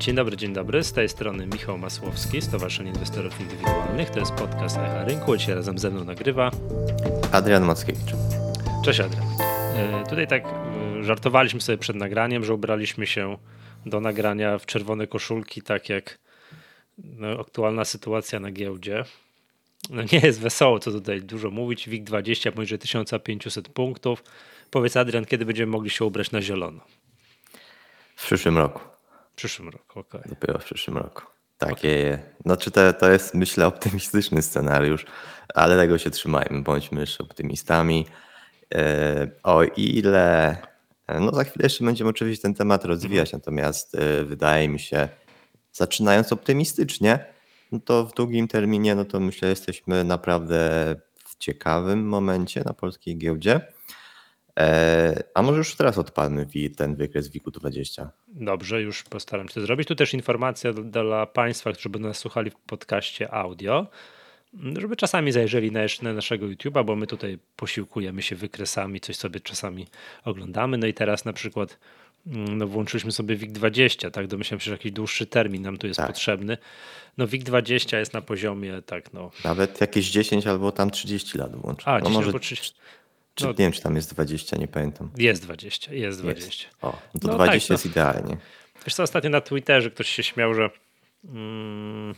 Dzień dobry, dzień dobry. Z tej strony Michał Masłowski, Stowarzyszenie Inwestorów Indywidualnych. To jest podcast Echa Rynku. Dzisiaj razem ze mną nagrywa Adrian Mackiewicz. Cześć Adrian. E, tutaj tak e, żartowaliśmy sobie przed nagraniem, że ubraliśmy się do nagrania w czerwone koszulki, tak jak no, aktualna sytuacja na giełdzie. No nie jest wesoło, co tutaj dużo mówić. WIG20 poniżej 1500 punktów. Powiedz Adrian, kiedy będziemy mogli się ubrać na zielono? W przyszłym roku. W przyszłym roku, okej. Okay. Dopiero w przyszłym roku. Takie, no czy to, to jest myślę optymistyczny scenariusz, ale tego się trzymajmy, bądźmy jeszcze optymistami. E, o ile, no za chwilę jeszcze będziemy oczywiście ten temat rozwijać, natomiast e, wydaje mi się, zaczynając optymistycznie, no to w długim terminie, no to myślę, jesteśmy naprawdę w ciekawym momencie na polskiej giełdzie. E, a może już teraz odpalmy ten wykres WIG-20? Dobrze, już postaram się to zrobić. Tu też informacja dla Państwa, którzy będą nas słuchali w podcaście audio, żeby czasami zajrzeli na, na naszego YouTube'a, bo my tutaj posiłkujemy się wykresami, coś sobie czasami oglądamy. No i teraz na przykład mm, no włączyliśmy sobie WIG20, tak? Domyślam się, że jakiś dłuższy termin nam tu jest tak. potrzebny. No WIG20 jest na poziomie tak no. Nawet jakieś 10 albo tam 30 lat włączyć. A, no 10 może... albo 30. Czy no, nie wiem, czy tam jest 20, nie pamiętam. Jest 20, jest 20. Jest. O, no to no 20 tak, jest no. idealnie. Wiesz co, ostatnio na Twitterze ktoś się śmiał, że mm,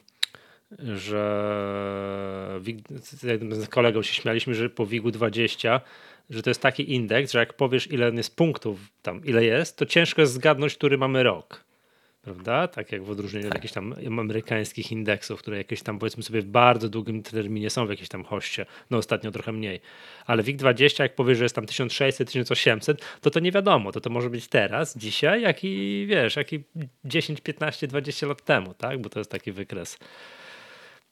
że z kolegą się śmialiśmy, że po WIG-u 20, że to jest taki indeks, że jak powiesz ile jest punktów tam, ile jest, to ciężko jest zgadnąć, który mamy rok prawda? Tak jak w odróżnieniu od jakichś tam amerykańskich indeksów, które jakieś tam powiedzmy sobie w bardzo długim terminie są w jakiejś tam hoście, no ostatnio trochę mniej. Ale WIG20, jak powiesz, że jest tam 1600, 1800, to to nie wiadomo, to to może być teraz, dzisiaj, jak i wiesz, jak i 10, 15, 20 lat temu, tak? Bo to jest taki wykres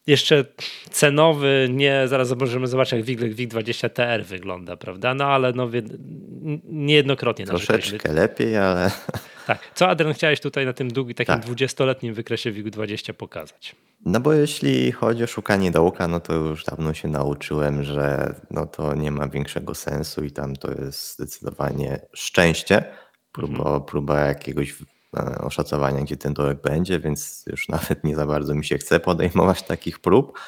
jeszcze cenowy, nie, zaraz możemy zobaczyć jak WIG, WIG20 TR wygląda, prawda? No ale no, niejednokrotnie Troszeczkę lepiej, ale... Tak. Co Adrian chciałeś tutaj na tym długim, takim tak. 20-letnim wykresie WIG20 pokazać? No bo jeśli chodzi o szukanie dołka, no to już dawno się nauczyłem, że no to nie ma większego sensu i tam to jest zdecydowanie szczęście, próba, mhm. próba jakiegoś oszacowania, gdzie ten dołek będzie, więc już nawet nie za bardzo mi się chce podejmować takich prób.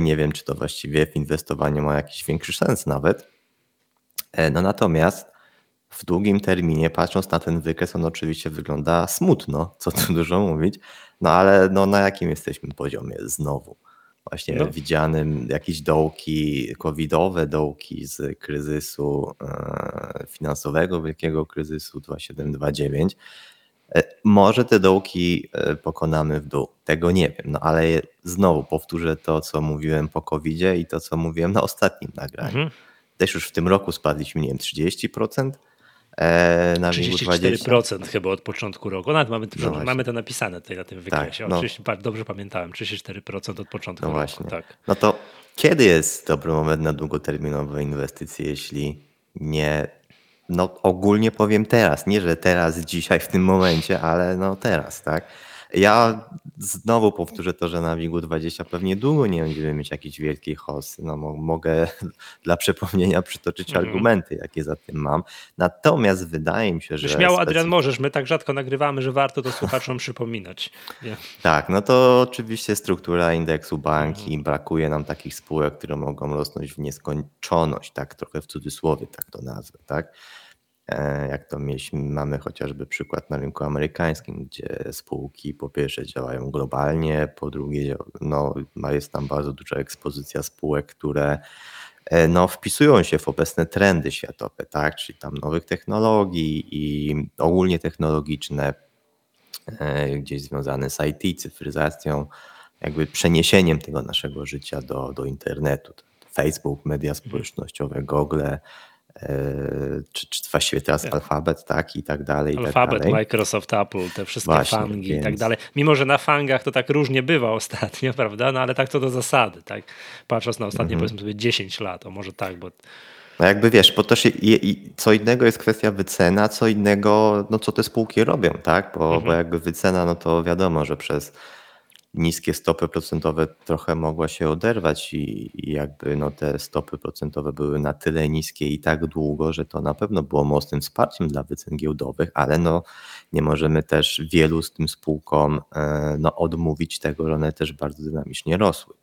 Nie wiem, czy to właściwie w inwestowaniu ma jakiś większy sens nawet. E, no natomiast w długim terminie, patrząc na ten wykres, on oczywiście wygląda smutno, co tu dużo mówić, no ale no, na jakim jesteśmy poziomie znowu? Właśnie no. widzianym jakieś dołki covidowe, dołki z kryzysu e, finansowego, wielkiego kryzysu 2729. E, może te dołki e, pokonamy w dół, tego nie wiem, no ale znowu powtórzę to, co mówiłem po covidzie i to, co mówiłem na ostatnim nagraniu. Mhm. Też już w tym roku spadliśmy, nie wiem, 30%, E, na 34% chyba od początku roku. Nawet mamy, no mamy to napisane tutaj na tym tak, wykresie. Tak, no. Oczywiście, dobrze pamiętałem, 34% od początku no roku. Właśnie. Tak. No to kiedy jest dobry moment na długoterminowe inwestycje, jeśli nie no ogólnie powiem teraz, nie że teraz, dzisiaj, w tym momencie, ale no teraz, tak? Ja znowu powtórzę to, że na WIG-u 20 pewnie długo nie będziemy mieć jakiejś wielkiej hosty. No, mogę dla przypomnienia przytoczyć mm. argumenty, jakie za tym mam. Natomiast wydaje mi się, że. Śmiało, Adrian, możesz. My tak rzadko nagrywamy, że warto to słuchaczom przypominać. Nie? Tak, no to oczywiście struktura indeksu banki. Mm. Brakuje nam takich spółek, które mogą rosnąć w nieskończoność, tak trochę w cudzysłowie, tak to nazwę, tak? E, jak to mieliśmy, mamy chociażby przykład na rynku amerykańskim, gdzie spółki po pierwsze działają globalnie, po drugie no, jest tam bardzo duża ekspozycja spółek, które e, no, wpisują się w obecne trendy światowe, tak? czyli tam nowych technologii i ogólnie technologiczne, e, gdzieś związane z IT, cyfryzacją, jakby przeniesieniem tego naszego życia do, do internetu. Facebook, media mhm. społecznościowe, Google, czy, czy właściwie teraz alfabet, tak, i tak dalej. Alfabet, tak. Microsoft, Apple, te wszystkie Właśnie, fangi więc... i tak dalej. Mimo, że na fangach to tak różnie bywa ostatnio, prawda, no ale tak to do zasady, tak, patrząc na ostatnie, mm -hmm. powiedzmy sobie 10 lat, o może tak, bo no jakby wiesz, bo też i, i, co innego jest kwestia wycena, co innego, no co te spółki robią, tak? Bo, mhm. bo jakby wycena, no to wiadomo, że przez niskie stopy procentowe trochę mogła się oderwać i, i, jakby no te stopy procentowe były na tyle niskie i tak długo, że to na pewno było mocnym wsparciem dla wycen giełdowych, ale no nie możemy też wielu z tym spółkom e, no, odmówić tego, że one też bardzo dynamicznie rosły.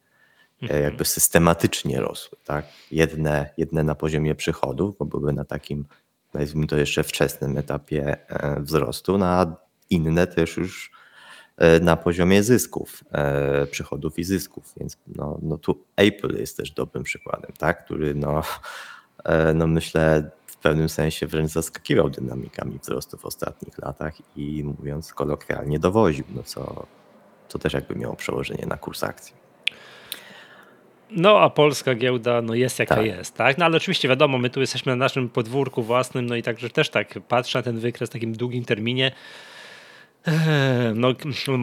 E, mhm. Jakby systematycznie rosły, tak? Jedne, jedne na poziomie przychodów, bo były na takim, nazwijmy to jeszcze wczesnym etapie e, wzrostu, no a inne też już na poziomie zysków, e, przychodów i zysków. Więc no, no tu Apple jest też dobrym przykładem, tak? który no, e, no myślę w pewnym sensie wręcz zaskakiwał dynamikami wzrostu w ostatnich latach i mówiąc kolokwialnie dowoził, no co, co też jakby miało przełożenie na kurs akcji. No, a polska giełda no jest jaka tak. jest, tak? No ale oczywiście wiadomo, my tu jesteśmy na naszym podwórku własnym, no i także też tak patrzę na ten wykres w takim długim terminie, no,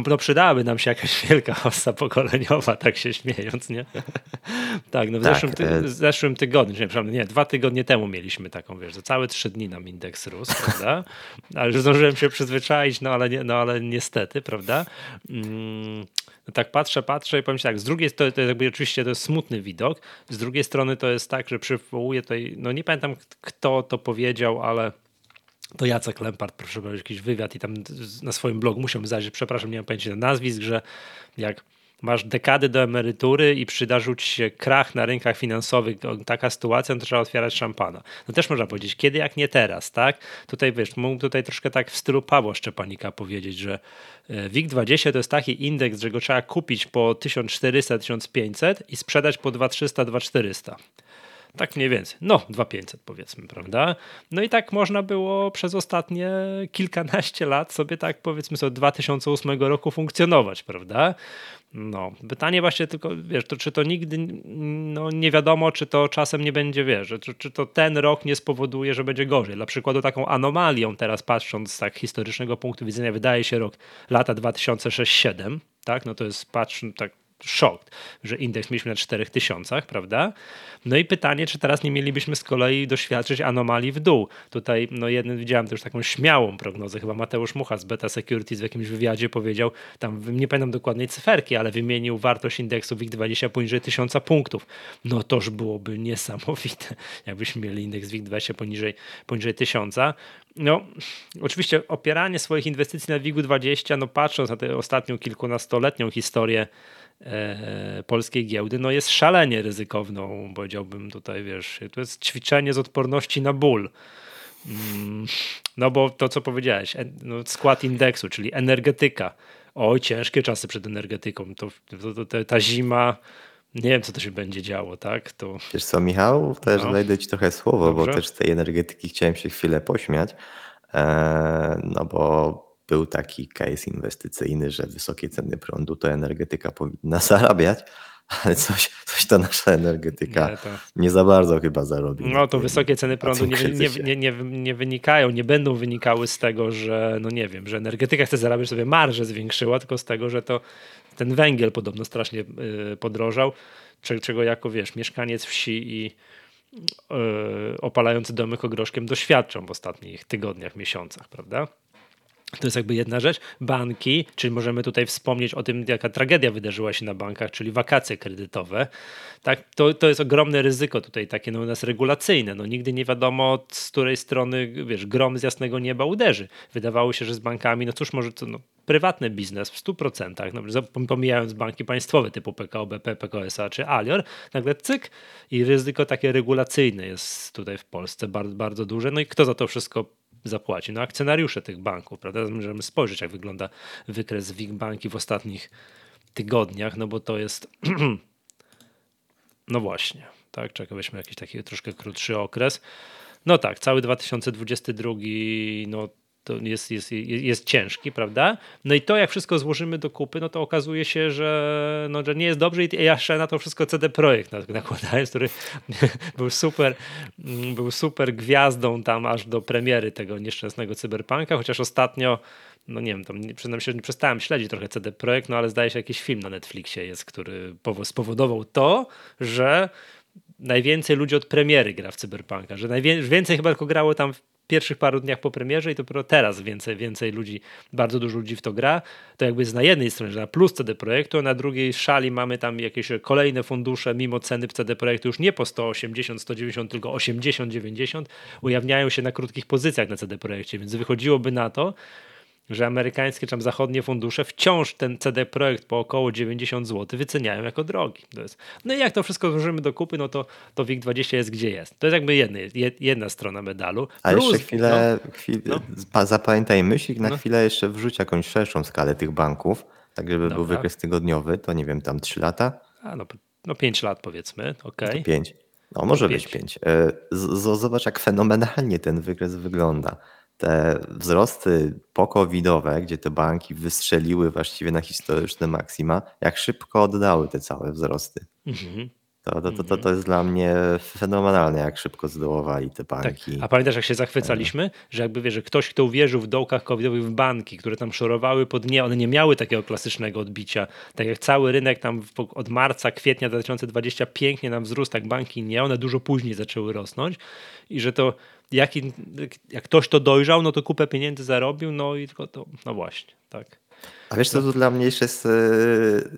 no przydałaby nam się jakaś wielka hossa pokoleniowa, tak się śmiejąc, nie? tak, no w, tak, zeszłym, ty e- w zeszłym tygodniu, nie, przepraszam, nie, dwa tygodnie temu mieliśmy taką, wiesz, że całe trzy dni nam indeks rósł, prawda? Ale już zdążyłem się przyzwyczaić, no ale, nie, no, ale niestety, prawda? Mm, no tak patrzę, patrzę i powiem tak, z drugiej strony to, jakby oczywiście to jest smutny widok, z drugiej strony to jest tak, że przywołuję tutaj, no nie pamiętam kto to powiedział, ale to Jacek Lempart, proszę bardzo, jakiś wywiad i tam na swoim blogu musiałbym zajrzeć, przepraszam, nie mam pojęcia nazwisk, że jak masz dekady do emerytury i przydarzył ci się krach na rynkach finansowych, taka sytuacja, no to trzeba otwierać szampana. No też można powiedzieć, kiedy jak nie teraz, tak? Tutaj wiesz, mógł tutaj troszkę tak w stylu Pawła Szczepanika powiedzieć, że e, WIG20 to jest taki indeks, że go trzeba kupić po 1400-1500 i sprzedać po 2300-2400. Tak mniej więcej. No, 2500 powiedzmy, prawda? No i tak można było przez ostatnie kilkanaście lat sobie tak powiedzmy sobie od 2008 roku funkcjonować, prawda? No, pytanie właśnie tylko, wiesz, to, czy to nigdy, no nie wiadomo, czy to czasem nie będzie, wiesz, czy, czy to ten rok nie spowoduje, że będzie gorzej. Dla przykładu taką anomalią teraz patrząc z tak historycznego punktu widzenia wydaje się rok lata 2006-2007, tak, no to jest patrz, tak szok, że indeks mieliśmy na 4000, prawda? No i pytanie, czy teraz nie mielibyśmy z kolei doświadczyć anomalii w dół. Tutaj, no jeden widziałem też taką śmiałą prognozę, chyba Mateusz Mucha z Beta Securities w jakimś wywiadzie powiedział, tam nie pamiętam dokładnej cyferki, ale wymienił wartość indeksu WIG20 poniżej 1000 punktów. No toż byłoby niesamowite, jakbyśmy mieli indeks WIG20 poniżej, poniżej 1000. No, oczywiście opieranie swoich inwestycji na WIG-20, no patrząc na tę ostatnią kilkunastoletnią historię polskiej giełdy, no jest szalenie ryzykowną, powiedziałbym tutaj, wiesz, to jest ćwiczenie z odporności na ból. Mm, no bo to, co powiedziałeś, no, skład indeksu, czyli energetyka. Oj, ciężkie czasy przed energetyką. To, to, to ta zima, nie wiem, co to się będzie działo, tak? To... Wiesz co, Michał, też no. znajdę ci trochę słowo, Dobrze. bo też z tej energetyki chciałem się chwilę pośmiać. Eee, no bo był taki case inwestycyjny, że wysokie ceny prądu to energetyka powinna zarabiać, ale coś, coś to nasza energetyka nie, to... nie za bardzo chyba zarobi. No to wysokie ceny prądu nie, nie, nie, nie, wynikają, nie będą wynikały z tego, że no nie wiem, że energetyka chce zarabiać sobie marżę zwiększyła, tylko z tego, że to ten węgiel podobno strasznie y, podrożał, czego jako wiesz, mieszkaniec wsi i y, opalający domy ogroszkiem doświadczą w ostatnich tygodniach, miesiącach, prawda? To jest jakby jedna rzecz. Banki, czyli możemy tutaj wspomnieć o tym, jaka tragedia wydarzyła się na bankach, czyli wakacje kredytowe. Tak, to, to jest ogromne ryzyko tutaj takie no, u nas regulacyjne. No, nigdy nie wiadomo, z której strony wiesz, grom z jasnego nieba uderzy. Wydawało się, że z bankami, no cóż, może to no, prywatny biznes w 100%, no, pomijając banki państwowe typu PKO BP, PKO czy Alior, nagle cyk i ryzyko takie regulacyjne jest tutaj w Polsce bardzo, bardzo duże. No i kto za to wszystko zapłaci? No akcjonariusze tych banków, prawda? Możemy spojrzeć, jak wygląda wykres WIG banki w ostatnich tygodniach, no bo to jest no właśnie, tak? Czekaj, weźmy jakiś taki troszkę krótszy okres. No tak, cały 2022 no to jest, jest, jest ciężki, prawda? No i to, jak wszystko złożymy do kupy, no to okazuje się, że, no, że nie jest dobrze i jeszcze na to wszystko CD Projekt nakładałem, który był super, był super gwiazdą tam aż do premiery tego nieszczęsnego cyberpunka, chociaż ostatnio no nie wiem, tam przyznam się, że nie przestałem śledzić trochę CD Projekt, no ale zdaje się jakiś film na Netflixie jest, który spowodował to, że najwięcej ludzi od premiery gra w Cyberpunka, że najwięcej chyba tylko grało tam pierwszych paru dniach po premierze i dopiero teraz więcej, więcej ludzi, bardzo dużo ludzi w to gra, to jakby jest na jednej stronie, że na plus CD Projektu, a na drugiej szali mamy tam jakieś kolejne fundusze, mimo ceny w CD Projektu już nie po 180, 190, tylko 80, 90, ujawniają się na krótkich pozycjach na CD Projekcie, więc wychodziłoby na to, że amerykańskie czy tam zachodnie fundusze wciąż ten CD Projekt po około 90 zł wyceniają jako drogi. To jest, no i jak to wszystko złożymy do kupy, no to, to WIG20 jest gdzie jest. To jest jakby jedna, jedna strona medalu. A Plus, jeszcze chwilę, no, chwilę no. zapamiętaj myśl na no. chwilę jeszcze wrzuć jakąś szerszą skalę tych banków, tak żeby Dobra. był wykres tygodniowy, to nie wiem, tam 3 lata? A no, no 5 lat powiedzmy, okej. Okay. 5. No może być 5. E, zobacz jak fenomenalnie ten wykres wygląda te wzrosty pokowidowe, gdzie te banki wystrzeliły właściwie na historyczne maksima, jak szybko oddały te całe wzrosty. Mhm. To, to, to, to, to jest dla mnie fenomenalne, jak szybko zdołowali te tak. banki. Tak. A pamiętasz, jak się zachwycaliśmy, że jakby wie, że ktoś, kto uwierzył w dołkach covidowych w banki, które tam szorowały pod nie, one nie miały takiego klasycznego odbicia. Tak jak cały rynek tam od marca, kwietnia 2020 pięknie nam wzrósł, tak banki nie, one dużo później zaczęły rosnąć i że to jak, jak ktoś to dojrzał, no to kupę pieniędzy zarobił, no i tylko to, no właśnie, tak. A wiesz, co tu dla mnie jeszcze jest e,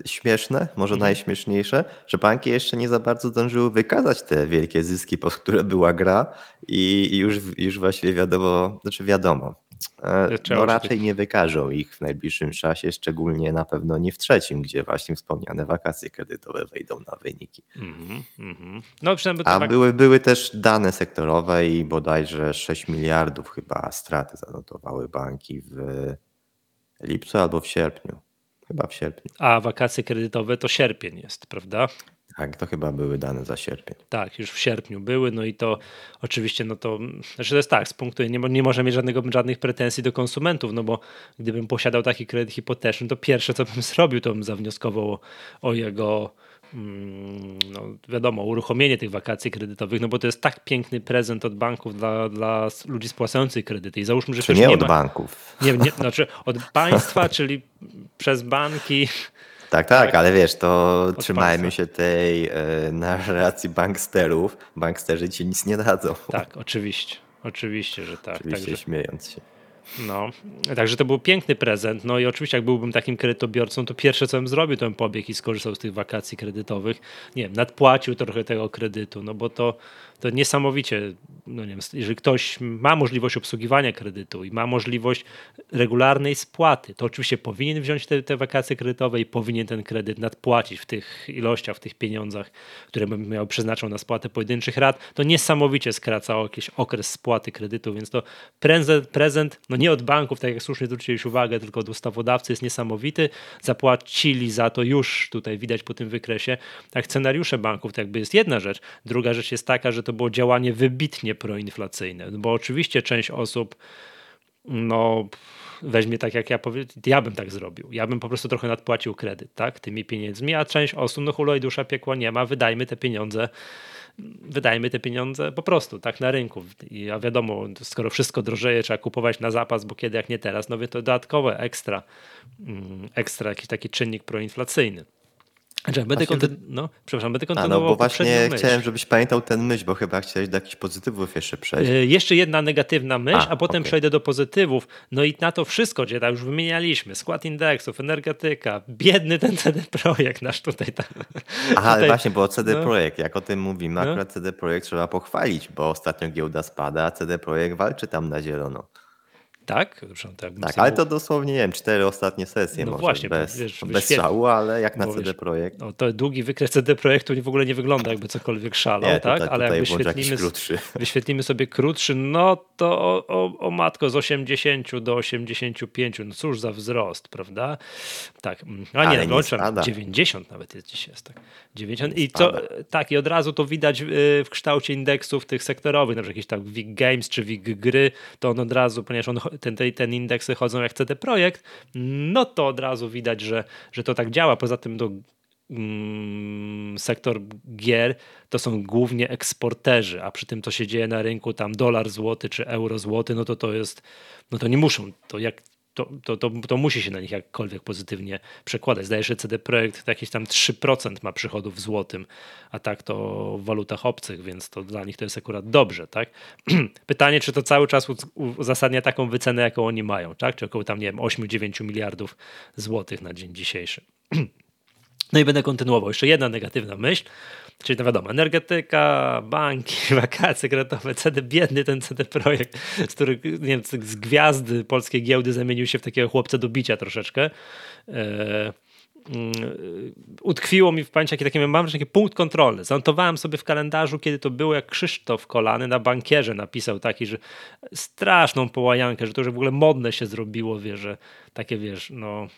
śmieszne, może mhm. najśmieszniejsze, że banki jeszcze nie za bardzo zdążyły wykazać te wielkie zyski, po które była gra i już, już właściwie wiadomo, znaczy wiadomo, no raczej nie wykażą ich w najbliższym czasie, szczególnie na pewno nie w trzecim, gdzie właśnie wspomniane wakacje kredytowe wejdą na wyniki. Mm -hmm. No, A tak... były, były też dane sektorowe i bodajże 6 miliardów chyba straty zanotowały banki w lipcu albo w sierpniu. Chyba w sierpniu. A wakacje kredytowe to sierpień jest, prawda? Tak, to chyba były dane za sierpień. Tak, już w sierpniu były, no i to oczywiście, no to, znaczy to jest tak, z punktu, nie, nie może mieć żadnego, żadnych pretensji do konsumentów, no bo gdybym posiadał taki kredyt hipoteczny, to pierwsze co bym zrobił, to bym zawnioskował o, o jego Mm, no wiadomo, uruchomienie tych wakacji kredytowych, no bo to jest tak piękny prezent od banków dla, dla ludzi spłacających kredyty. I załóżmy, że Czy nie, nie od ma, banków. Nie, nie, znaczy od państwa, czyli przez banki. Tak, tak, tak, ale wiesz, to trzymajmy się tej e, narracji banksterów. Banksterzy ci nic nie dadzą. Tak, oczywiście. Oczywiście, że tak. Oczywiście Także... śmiejąc się. No, także to był piękny prezent. No i oczywiście, jak byłbym takim kredytobiorcą, to pierwsze co bym zrobił, to bym pobiegł i skorzystał z tych wakacji kredytowych. Nie wiem, nadpłacił trochę tego kredytu, no bo to to niesamowicie, no nie wiem, jeżeli ktoś ma możliwość obsługiwania kredytu i ma możliwość regularnej spłaty, to oczywiście powinien wziąć te, te wakacje kredytowe i powinien ten kredyt nadpłacić w tych ilościach, w tych pieniądzach, które bym miał przeznaczał na spłatę pojedynczych rat. To niesamowicie skracało jakiś okres spłaty kredytu, więc to prezent, prezent no nie od banków, tak jak słusznie zwróciliście uwagę, tylko od ustawodawcy jest niesamowity. Zapłacili za to już tutaj widać po tym wykresie. Tak, scenariusze banków to jakby jest jedna rzecz. Druga rzecz jest taka, że to to było działanie wybitnie proinflacyjne, bo oczywiście część osób no weźmie tak jak ja powiem, ja bym tak zrobił. Ja bym po prostu trochę nadpłacił kredyt, tak, tymi pieniędzmi, a część osób, no huloj dusza piekła nie ma, wydajmy te pieniądze wydajmy te pieniądze po prostu, tak, na rynku. I a wiadomo, skoro wszystko drożeje, trzeba kupować na zapas, bo kiedy jak nie teraz, no wie to dodatkowe, ekstra, mm, ekstra jakiś taki czynnik proinflacyjny. Znaczy, będę konty- no, przepraszam, będę kontynuował A no bo właśnie chciałem, żebyś pamiętał ten myśl, bo chyba chciałeś do jakichś pozytywów jeszcze przejść. Yy, jeszcze jedna negatywna myśl, a, a potem okay. przejdę do pozytywów. No i na to wszystko, gdzie tam już wymienialiśmy, skład indeksów, energetyka, biedny ten CD Projekt nasz tutaj. Tam, Aha, ale właśnie, bo CD no. Projekt, jak o tym mówimy, no. akurat CD Projekt trzeba pochwalić, bo ostatnio giełda spada, a CD Projekt walczy tam na zielono. Tak? tak, tak ale to dosłownie, nie wiem, cztery ostatnie sesje no może, właśnie, bez, wiesz, bez szału, ale jak na CD Projekt. No, to długi wykres CD Projektu w ogóle nie wygląda jakby cokolwiek szalał, nie, tak? Tutaj, ale jak wyświetlimy, wyświetlimy sobie krótszy, no to o, o, o, matko z 80 do 85, no cóż za wzrost, prawda? Tak, mm, a nie, no, nie 90 nawet jest dzisiaj. Jest, tak. 90 i to, tak, i od razu to widać y, w kształcie indeksów tych sektorowych, na przykład jakieś tak WIG Games czy WIG Gry, to on od razu, ponieważ on ten, ten, indeksy chodzą jak CD Projekt, no to od razu widać, że, że to tak działa. Poza tym do mm, sektor gier to są głównie eksporterzy, a przy tym co się dzieje na rynku, tam dolar złoty czy euro złoty, no to to jest, no to nie muszą, to jak to, to, to, to, musi się na nich jakkolwiek pozytywnie przekładać. Zdaje się, CD Projekt jakieś tam 3% ma przychodów w złotym, a tak to w walutach obcych, więc to dla nich to jest akurat dobrze, tak? Pytanie, czy to cały czas uzasadnia taką wycenę, jaką oni mają, tak? Czy około tam, nie wiem, 8-9 miliardów złotych na dzień dzisiejszy. No i będę kontynuował. Jeszcze jedna negatywna myśl, czyli no wiadomo, energetyka, banki, wakacje kredytowe, CD, biedny ten CD projekt, z których nie wiem, z gwiazdy polskiej giełdy zamienił się w takiego chłopca do bicia troszeczkę. E, mm, utkwiło mi w pamięci taki, taki mam taki punkt kontrolny. Zanotowałem sobie w kalendarzu, kiedy to było, jak Krzysztof Kolany na bankierze napisał taki, że straszną połajankę, że to już w ogóle modne się zrobiło, wie, że takie wiesz, no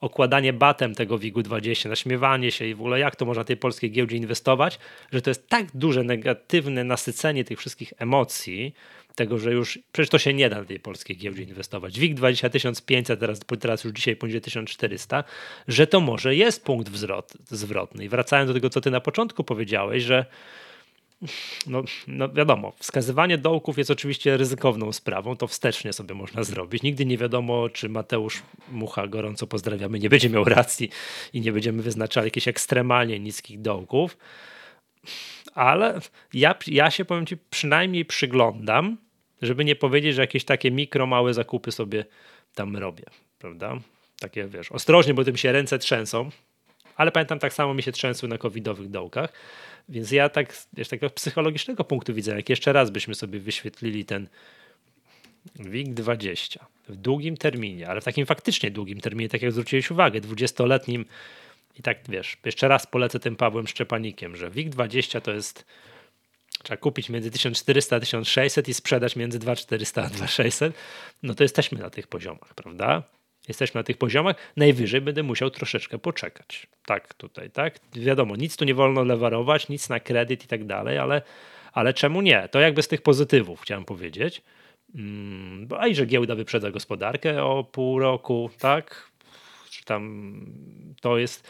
okładanie batem tego WIG-20, naśmiewanie się i w ogóle jak to można tej polskiej giełdzie inwestować, że to jest tak duże negatywne nasycenie tych wszystkich emocji, tego, że już przecież to się nie da na tej polskiej giełdzie inwestować. WIG 20 500, teraz, teraz już dzisiaj poniżej 1400, że to może jest punkt wzrot, zwrotny. I wracając do tego, co ty na początku powiedziałeś, że no, no wiadomo, wskazywanie dołków jest oczywiście ryzykowną sprawą, to wstecznie sobie można zrobić. Nigdy nie wiadomo, czy Mateusz Mucha, gorąco pozdrawiamy, nie będzie miał racji i nie będziemy wyznaczali jakichś ekstremalnie niskich dołków, ale ja, ja się powiem Ci przynajmniej przyglądam, żeby nie powiedzieć, że jakieś takie mikro, małe zakupy sobie tam robię, prawda? Takie wiesz, ostrożnie, bo tym się ręce trzęsą, ale pamiętam tak samo mi się trzęsły na covidowych dołkach, więc ja tak z takiego psychologicznego punktu widzenia, jak jeszcze raz byśmy sobie wyświetlili ten WIG20 w długim terminie, ale w takim faktycznie długim terminie, tak jak zwróciłeś uwagę, 20-letnim i tak wiesz, jeszcze raz polecę tym Pawłem Szczepanikiem, że WIG20 to jest trzeba kupić między 1400 a 1600 i sprzedać między 2400 a 2600, no to jesteśmy na tych poziomach, prawda? Jesteśmy na tych poziomach, najwyżej będę musiał troszeczkę poczekać. Tak, tutaj, tak. Wiadomo, nic tu nie wolno lewarować, nic na kredyt i tak dalej, ale, ale czemu nie? To jakby z tych pozytywów chciałem powiedzieć. Hmm, a i że giełda wyprzedza gospodarkę o pół roku, tak? Czy tam to jest,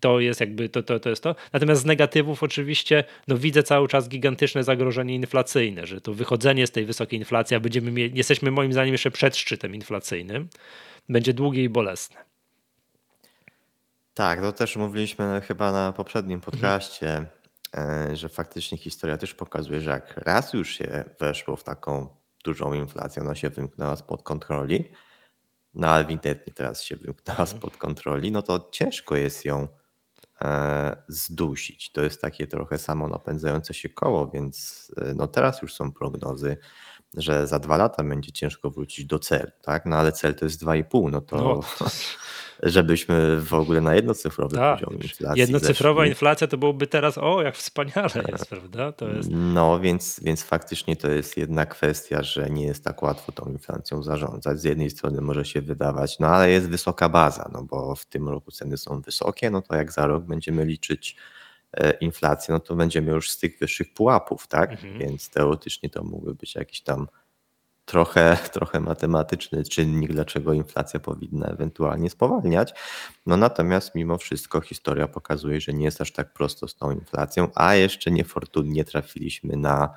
to jest jakby to, to, to jest to. Natomiast z negatywów oczywiście no widzę cały czas gigantyczne zagrożenie inflacyjne, że to wychodzenie z tej wysokiej inflacji, a będziemy mieli, jesteśmy moim zdaniem jeszcze przed szczytem inflacyjnym będzie długie i bolesne. Tak, to też mówiliśmy chyba na poprzednim podcaście, mhm. że faktycznie historia też pokazuje, że jak raz już się weszło w taką dużą inflację, ona się wymknęła spod kontroli, no ale ewidentnie teraz się wymknęła mhm. spod kontroli, no to ciężko jest ją e, zdusić. To jest takie trochę samo napędzające się koło, więc e, no teraz już są prognozy że za dwa lata będzie ciężko wrócić do celu, tak? No ale cel to jest 2,5, no to no. żebyśmy w ogóle na jednocyfrowy tak. poziom inflacji Jednocyfrowa zeszli. inflacja to byłoby teraz, o jak wspaniale jest, prawda? To jest... No więc, więc faktycznie to jest jedna kwestia, że nie jest tak łatwo tą inflacją zarządzać. Z jednej strony może się wydawać, no ale jest wysoka baza, no bo w tym roku ceny są wysokie, no to jak za rok będziemy liczyć inflację, no to będziemy już z tych wyższych pułapów, tak? Mhm. Więc teoretycznie to mógłby być jakiś tam trochę, trochę matematyczny czynnik, dlaczego inflacja powinna ewentualnie spowalniać. No natomiast mimo wszystko historia pokazuje, że nie jest aż tak prosto z tą inflacją, a jeszcze niefortunnie trafiliśmy na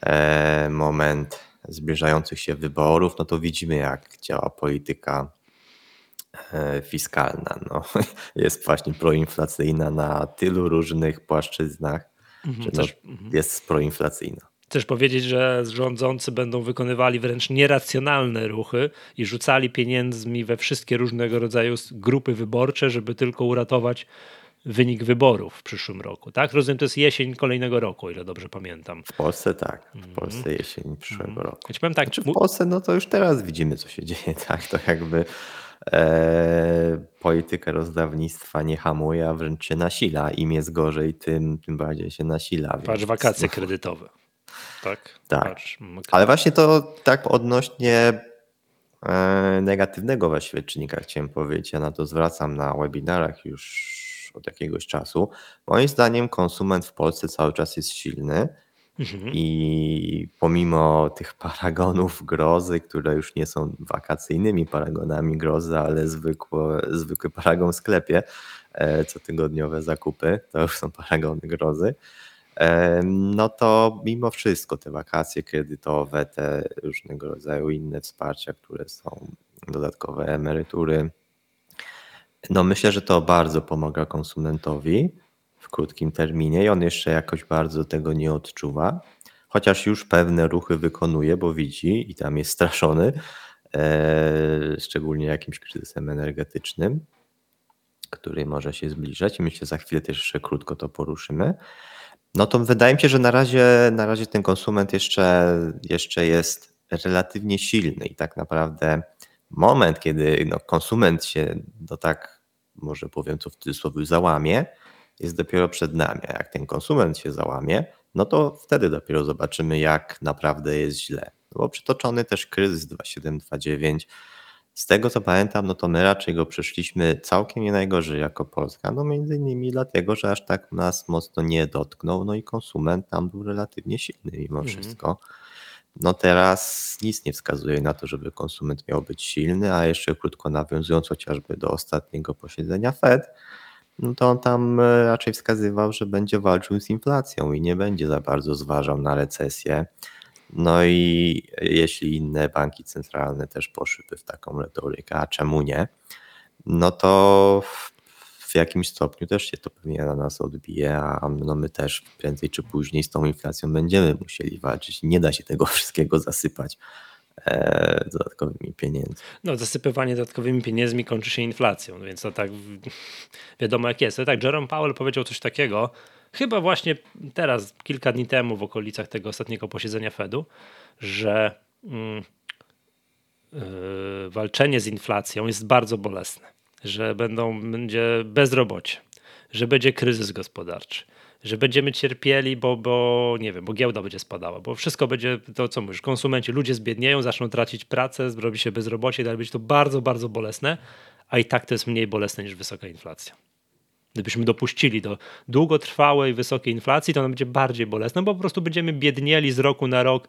e, moment zbliżających się wyborów, no to widzimy jak działa polityka E, fiskalna. No, jest właśnie proinflacyjna na tylu różnych płaszczyznach, mhm, że no, mhm. jest proinflacyjna. Chcesz powiedzieć, że rządzący będą wykonywali wręcz nieracjonalne ruchy i rzucali pieniędzmi we wszystkie różnego rodzaju grupy wyborcze, żeby tylko uratować wynik wyborów w przyszłym roku, tak? Rozumiem, to jest jesień kolejnego roku, ile dobrze pamiętam. W Polsce tak, w mhm. Polsce jesień przyszłego mm. roku. Ja powiem tak, znaczy w Polsce no to już teraz widzimy, co się dzieje, tak? To jakby e, polityka rozdawnictwa nie hamuje, a wręcz się nasila. Im jest gorzej, tym, tym bardziej się nasila. Patrz, więc... wakacje kredytowe. Tak. tak. Patrz, Ale właśnie to tak odnośnie e, negatywnego właściwie czynnika chciałem powiedzieć. Ja na to zwracam na webinarach już od jakiegoś czasu. Moim zdaniem konsument w Polsce cały czas jest silny Mhm. I pomimo tych paragonów grozy, które już nie są wakacyjnymi paragonami grozy, ale zwykły, zwykły paragon w sklepie, e, cotygodniowe zakupy, to już są paragony grozy, e, no to mimo wszystko te wakacje kredytowe, te różnego rodzaju inne wsparcia, które są dodatkowe emerytury. No myślę, że to bardzo pomaga konsumentowi krótkim terminie i on jeszcze jakoś bardzo tego nie odczuwa, chociaż już pewne ruchy wykonuje, bo widzi i tam jest straszony, e, szczególnie jakimś kryzysem energetycznym, który może się zbliżać i myślę, za chwilę też jeszcze krótko to poruszymy. No to wydaje mi się, że na razie, na razie ten konsument jeszcze, jeszcze jest relatywnie silny i tak naprawdę moment, kiedy no, konsument się no tak, może powiem to w cudzysłowie, załamie, jest dopiero przed nami. A jak ten konsument się załamie, no to wtedy dopiero zobaczymy, jak naprawdę jest źle. No bo przytoczony też kryzys 2729. Z tego co pamiętam, no to my raczej go przeszliśmy całkiem nie najgorzej jako Polska. No między innymi dlatego, że aż tak nas mocno nie dotknął, no i konsument tam był relatywnie silny mimo mhm. wszystko. No teraz nic nie wskazuje na to, żeby konsument miał być silny, a jeszcze krótko nawiązując chociażby do ostatniego posiedzenia Fed, no to on tam e, raczej wskazywał, że będzie walczył z inflacją i nie będzie za bardzo zważał na recesję. No i jeśli inne banki centralne też poszłyby w taką retorykę, a czemu nie, no to w jakimś stopniu też się to pewnie na nas odbije, a no my też prędzej czy później z tą inflacją będziemy musieli walczyć. Nie da się tego wszystkiego zasypać dodatkowymi pieniędzmi. No, zasypywanie dodatkowymi pieniędzmi kończy się inflacją, więc to tak wiadomo jak jest. tak, Jerome Powell powiedział coś takiego, chyba właśnie teraz, kilka dni temu w okolicach tego ostatniego posiedzenia Fedu, że mm, yy, walczenie z inflacją jest bardzo bolesne że będą, będzie bezrobocie, że będzie kryzys gospodarczy, że będziemy cierpieli, bo, bo nie wiem, bo giełda będzie spadała, bo wszystko będzie to, co mówisz, konsumenci, ludzie zbiednieją, zaczną tracić pracę, zrobi się bezrobocie i dalej będzie to bardzo, bardzo bolesne, a i tak to jest mniej bolesne niż wysoka inflacja. Gdybyśmy dopuścili do długotrwałej, wysokiej inflacji, to ona będzie bardziej bolesna, bo po prostu będziemy biednieli z roku na rok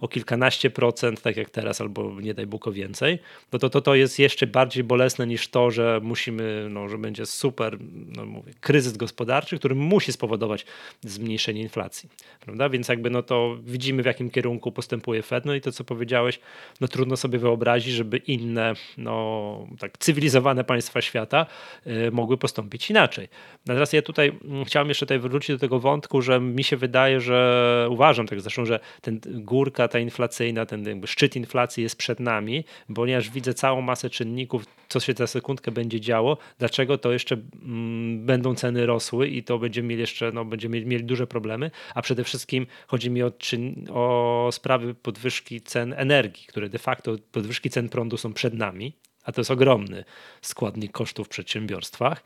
o kilkanaście procent, tak jak teraz, albo nie daj Bóg o więcej, no to, to to jest jeszcze bardziej bolesne niż to, że musimy, no, że będzie super no mówię, kryzys gospodarczy, który musi spowodować zmniejszenie inflacji. Prawda? Więc jakby no to widzimy w jakim kierunku postępuje Fed, no i to co powiedziałeś, no trudno sobie wyobrazić, żeby inne no, tak cywilizowane państwa świata y, mogły postąpić inaczej. Natomiast ja tutaj mm, chciałem jeszcze tutaj wrócić do tego wątku, że mi się wydaje, że uważam tak zresztą, że ten górka ta inflacyjna, ten jakby szczyt inflacji jest przed nami, ponieważ widzę całą masę czynników, co się za sekundkę będzie działo, dlaczego to jeszcze mm, będą ceny rosły i to będziemy mieli jeszcze, no, będziemy mieli, duże problemy, a przede wszystkim chodzi mi o, czyn, o sprawy podwyżki cen energii, które de facto podwyżki cen prądu są przed nami, a to jest ogromny składnik kosztów w przedsiębiorstwach.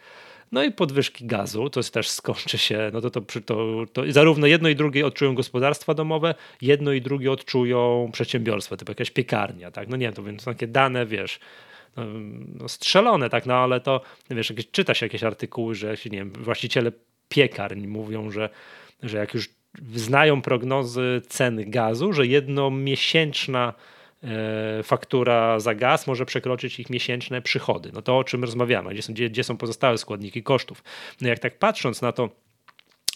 No i podwyżki gazu, to też skończy się, no to, to, to, to zarówno jedno i drugie odczują gospodarstwa domowe, jedno i drugie odczują przedsiębiorstwa, typu jakaś piekarnia, tak? No nie, to więc takie dane, wiesz, no, no strzelone, tak, no ale to, wiesz, jakieś, czyta się jakieś artykuły, że nie wiem, właściciele piekarni mówią, że, że jak już znają prognozy ceny gazu, że jednomiesięczna E, faktura za gaz może przekroczyć ich miesięczne przychody. No to o czym rozmawiamy, gdzie są, gdzie, gdzie są pozostałe składniki kosztów. No jak tak patrząc na to,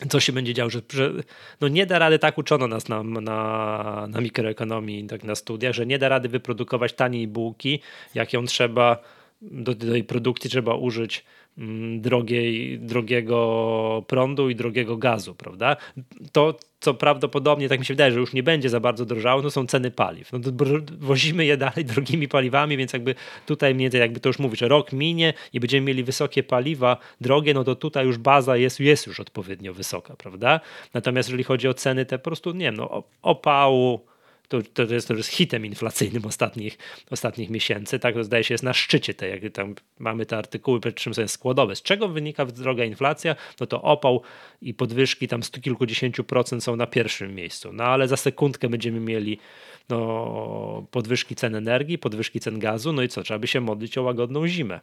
co się będzie działo, że, że, no nie da rady, tak uczono nas na, na, na mikroekonomii, tak na studiach, że nie da rady wyprodukować taniej bułki, jak ją trzeba, do, do tej produkcji trzeba użyć drogiej, drogiego prądu i drogiego gazu, prawda? To, co prawdopodobnie, tak mi się wydaje, że już nie będzie za bardzo drożało, to są ceny paliw. No wozimy je dalej drogimi paliwami, więc jakby tutaj mniej jakby to już mówisz, rok minie i będziemy mieli wysokie paliwa drogie, no to tutaj już baza jest, jest już odpowiednio wysoka, prawda? Natomiast jeżeli chodzi o ceny te po prostu, nie wiem, no opału, to, to, jest, to jest hitem inflacyjnym ostatnich, ostatnich miesięcy. Tak, to zdaje się jest na szczycie tej, jak tam mamy te artykuły, przed czym są składowe. Z czego wynika droga inflacja? No to opał i podwyżki tam stu kilkudziesięciu procent są na pierwszym miejscu. No ale za sekundkę będziemy mieli no, podwyżki cen energii, podwyżki cen gazu, no i co? Trzeba by się modlić o łagodną zimę.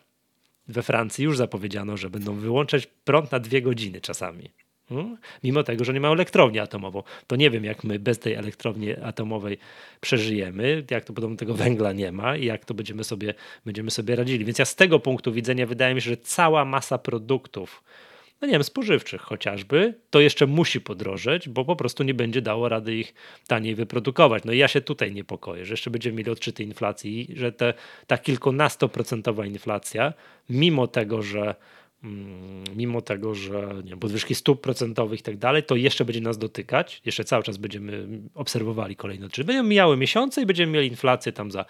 We Francji już zapowiedziano, że będą wyłączać prąd na dwie godziny czasami. Hmm? Mimo tego, że nie ma elektrowni atomową. To nie wiem, jak my bez tej elektrowni atomowej przeżyjemy, jak to podobno tego węgla nie ma i jak to będziemy sobie, będziemy sobie radzili. Więc ja z tego punktu widzenia wydaje mi się, że cała masa produktów, no nie wiem, spożywczych chociażby, to jeszcze musi podrożeć, bo po prostu nie będzie dało rady ich taniej wyprodukować. No i ja się tutaj niepokoję, że jeszcze będziemy mieli odczyty inflacji, że te, ta kilkunastoprocentowa inflacja, mimo tego, że mimo tego, że nie podwyżki stóp procentowych i tak dalej, to jeszcze będzie nas dotykać, jeszcze cały czas będziemy obserwowali kolejne odczyty. Będziemy mijały miesiące i będziemy mieli inflację tam za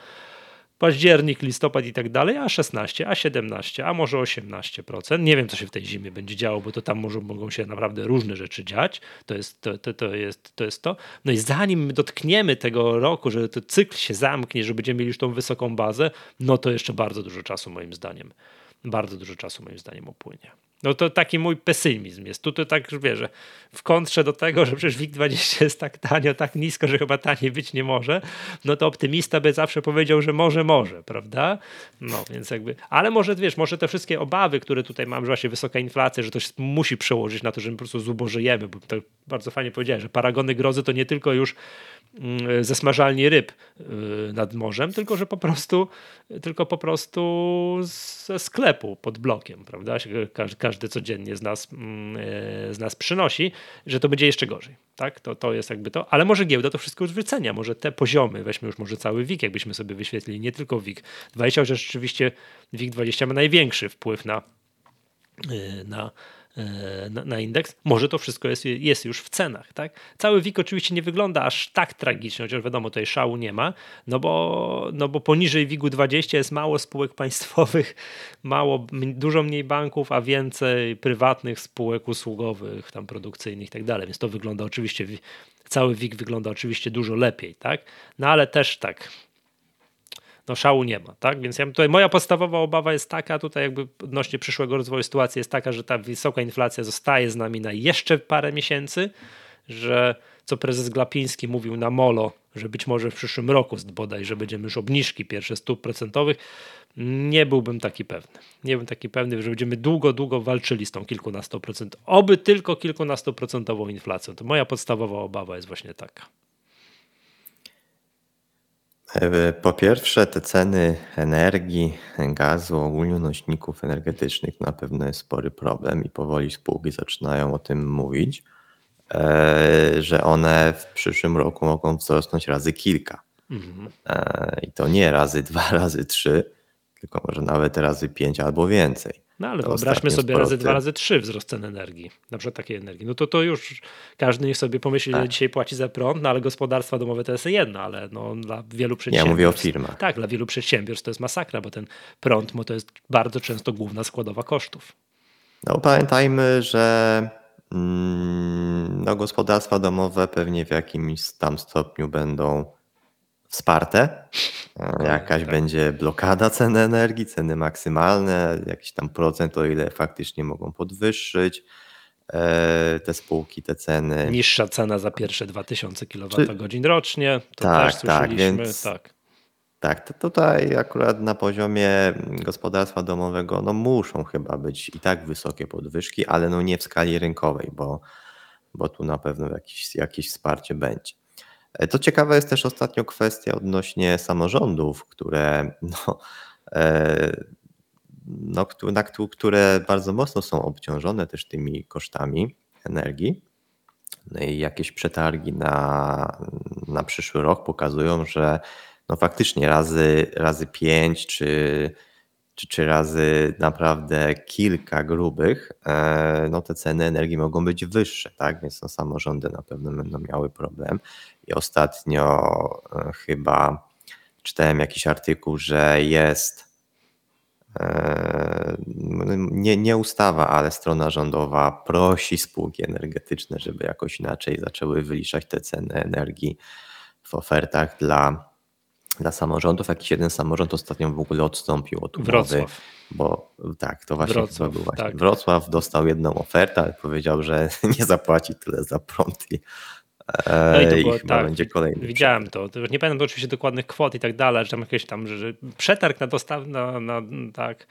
październik, listopad i tak dalej, a 16, a 17, a może 18%. Nie wiem, co się w tej zimie będzie działo, bo to tam może, mogą się naprawdę różne rzeczy dziać. To jest to, to, to, jest, to jest to. No i zanim my dotkniemy tego roku, że ten cykl się zamknie, że będziemy mieli już tą wysoką bazę, no to jeszcze bardzo dużo czasu moim zdaniem. Bardzo dużo czasu moim zdaniem upłynie. No to taki mój pesymizm jest. Tutaj tak, wiesz, w kontrze do tego, że przecież WIG20 jest tak tanio, tak nisko, że chyba taniej być nie może, no to optymista by zawsze powiedział, że może, może, prawda? No więc jakby, ale może, wiesz, może te wszystkie obawy, które tutaj mam, że właśnie wysoka inflacja, że to się musi przełożyć na to, że my po prostu zubożyjemy, bo to bardzo fajnie powiedziałeś, że paragony grozy to nie tylko już ze smażalni ryb y, nad morzem, tylko że po prostu, tylko po prostu ze sklepu pod blokiem, prawda? Każdy, każdy codziennie z nas, mm, e, z nas przynosi, że to będzie jeszcze gorzej. Tak? To, to jest jakby to, ale może giełda to wszystko już wycenia, może te poziomy, weźmy już może cały WIG, jakbyśmy sobie wyświetlili, nie tylko WIG 20, że rzeczywiście WIG 20 ma największy wpływ na, na E, na, na, indeks, może to wszystko jest, jest już w cenach. Tak? Cały WIG oczywiście nie wygląda aż tak tragicznie, chociaż wiadomo, tutaj szału nie ma, no bo, no bo poniżej WIG-u 20 jest mało spółek państwowych, mało, dużo mniej banków, a więcej prywatnych spółek usługowych, tam produkcyjnych i tak dalej, więc to wygląda oczywiście, cały WIG wygląda oczywiście dużo lepiej, tak? No ale też tak, no szału nie ma, tak? Więc ja tutaj moja podstawowa obawa jest taka, tutaj jakby odnośnie przyszłego rozwoju sytuacji jest taka, że ta wysoka inflacja zostaje z nami na jeszcze parę miesięcy, że co prezes Glapiński mówił na Molo, że być może w przyszłym roku bodaj, że będziemy już obniżki pierwsze stóp procentowych, nie byłbym taki pewny. Nie byłbym taki pewny, że będziemy długo, długo walczyli z tą kilkunastoprocent, oby tylko kilkunastoprocentową inflacją. To moja podstawowa obawa jest właśnie taka. E, po pierwsze, te ceny energii, gazu, ogólnie nośników energetycznych na pewno jest spory problem i powoli spółki zaczynają o tym mówić, e, że one w przyszłym roku mogą wzrosnąć razy kilka. Mhm. E, I to nie razy dwa, razy trzy, tylko może nawet razy pięć albo więcej. No ale wyobraźmy sobie razy dwa, razy trzy wzrost cen energii, na przykład takiej energii. No to to już każdy niech sobie pomyśli, tak. ile dzisiaj płaci za prąd, no ale gospodarstwa domowe to jest jedno, ale no, dla wielu przedsiębiorstw. Ja mówię o firmach. Tak, dla wielu przedsiębiorstw to jest masakra, bo ten prąd to jest bardzo często główna składowa kosztów. No pamiętajmy, że mm, no, gospodarstwa domowe pewnie w jakimś tam stopniu będą wsparte. Jakaś tak. będzie blokada cen energii, ceny maksymalne, jakiś tam procent, o ile faktycznie mogą podwyższyć e, te spółki, te ceny. Niższa cena za pierwsze 2000 kWh rocznie, to tak, też tak, więc, tak. Tak, to tutaj akurat na poziomie gospodarstwa domowego no muszą chyba być i tak wysokie podwyżki, ale no nie w skali rynkowej, bo, bo tu na pewno jakieś, jakieś wsparcie będzie. E, to ciekawa jest też ostatnio kwestia odnośnie samorządów, które no, e, no, które bardzo mocno są obciążone też tymi kosztami energii. No i jakieś przetargi na, na przyszły rok pokazują, że no faktycznie razy, razy pięć czy, czy, czy razy naprawdę kilka grubych, e, no te ceny energii mogą być wyższe, tak? Więc no samorządy na pewno będą miały problem. I ostatnio e, chyba czytałem jakiś artykuł, że jest e, nie, nie ustawa, ale strona rządowa prosi spółki energetyczne, żeby jakoś inaczej zaczęły wyliczać te ceny energii w ofertach dla, dla samorządów. Jakiś jeden samorząd ostatnio w ogóle odstąpił od umowy. Wrocław. Bo tak, to właśnie Wrocław, był właśnie. Tak. Wrocław dostał jedną ofertę, ale powiedział, że nie zapłaci tyle za prąd i No i to I było chyba tak. będzie kolejny Widziałem to. Nie pamiętam oczywiście dokładnych kwot i tak dalej, że tam jakieś tam, że, przetarg na dostaw, na, na, tak,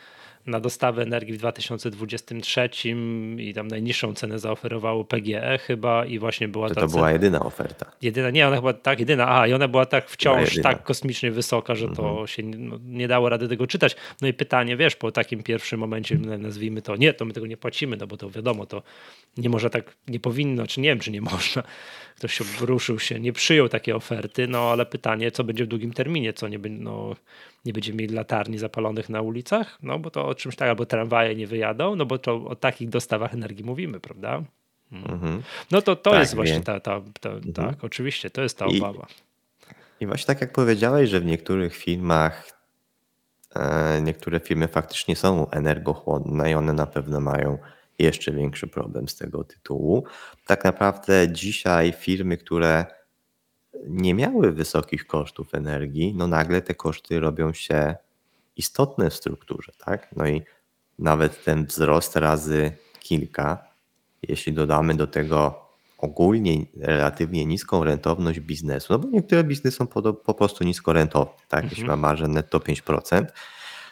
na dostawę energii w 2023 i tam najniższą cenę zaoferowało PGE chyba i właśnie była To, ta to cena. była jedyna oferta. Jedyna, nie, ona chyba tak, jedyna, aha, i ona była tak wciąż tak kosmicznie wysoka, że to Mhm. się nie, no, nie dało rady tego czytać. No i pytanie, wiesz, po takim pierwszym momencie, nazwijmy to, nie, to my tego nie płacimy, no bo to wiadomo, to nie może tak, nie powinno, czy nie wiem, czy nie można. Ktoś się ruszył się, nie przyjął takiej oferty, no ale pytanie, co będzie w długim terminie, co nie, no, nie będziemy mieli latarni zapalonych na ulicach, no bo to o czymś tak, albo tramwaje nie wyjadą, no bo to o takich dostawach energii mówimy, prawda? Mhm. No to to Tak, jest właśnie ta, ta, ta tak, oczywiście, to jest ta I- obawa. I właśnie tak jak powiedziałeś, że w niektórych filmach e, niektóre firmy faktycznie są energochłonne i one na pewno mają jeszcze większy problem z tego tytułu. Tak naprawdę dzisiaj firmy, które nie miały wysokich kosztów energii, no nagle te koszty robią się istotne w strukturze, tak? No i nawet ten wzrost razy kilka, jeśli dodamy do tego ogólnie relatywnie niską rentowność biznesu, no bo niektóre biznesy są po, po prostu nisko rentowne, tak? Jeśli ma marżę netto 5%,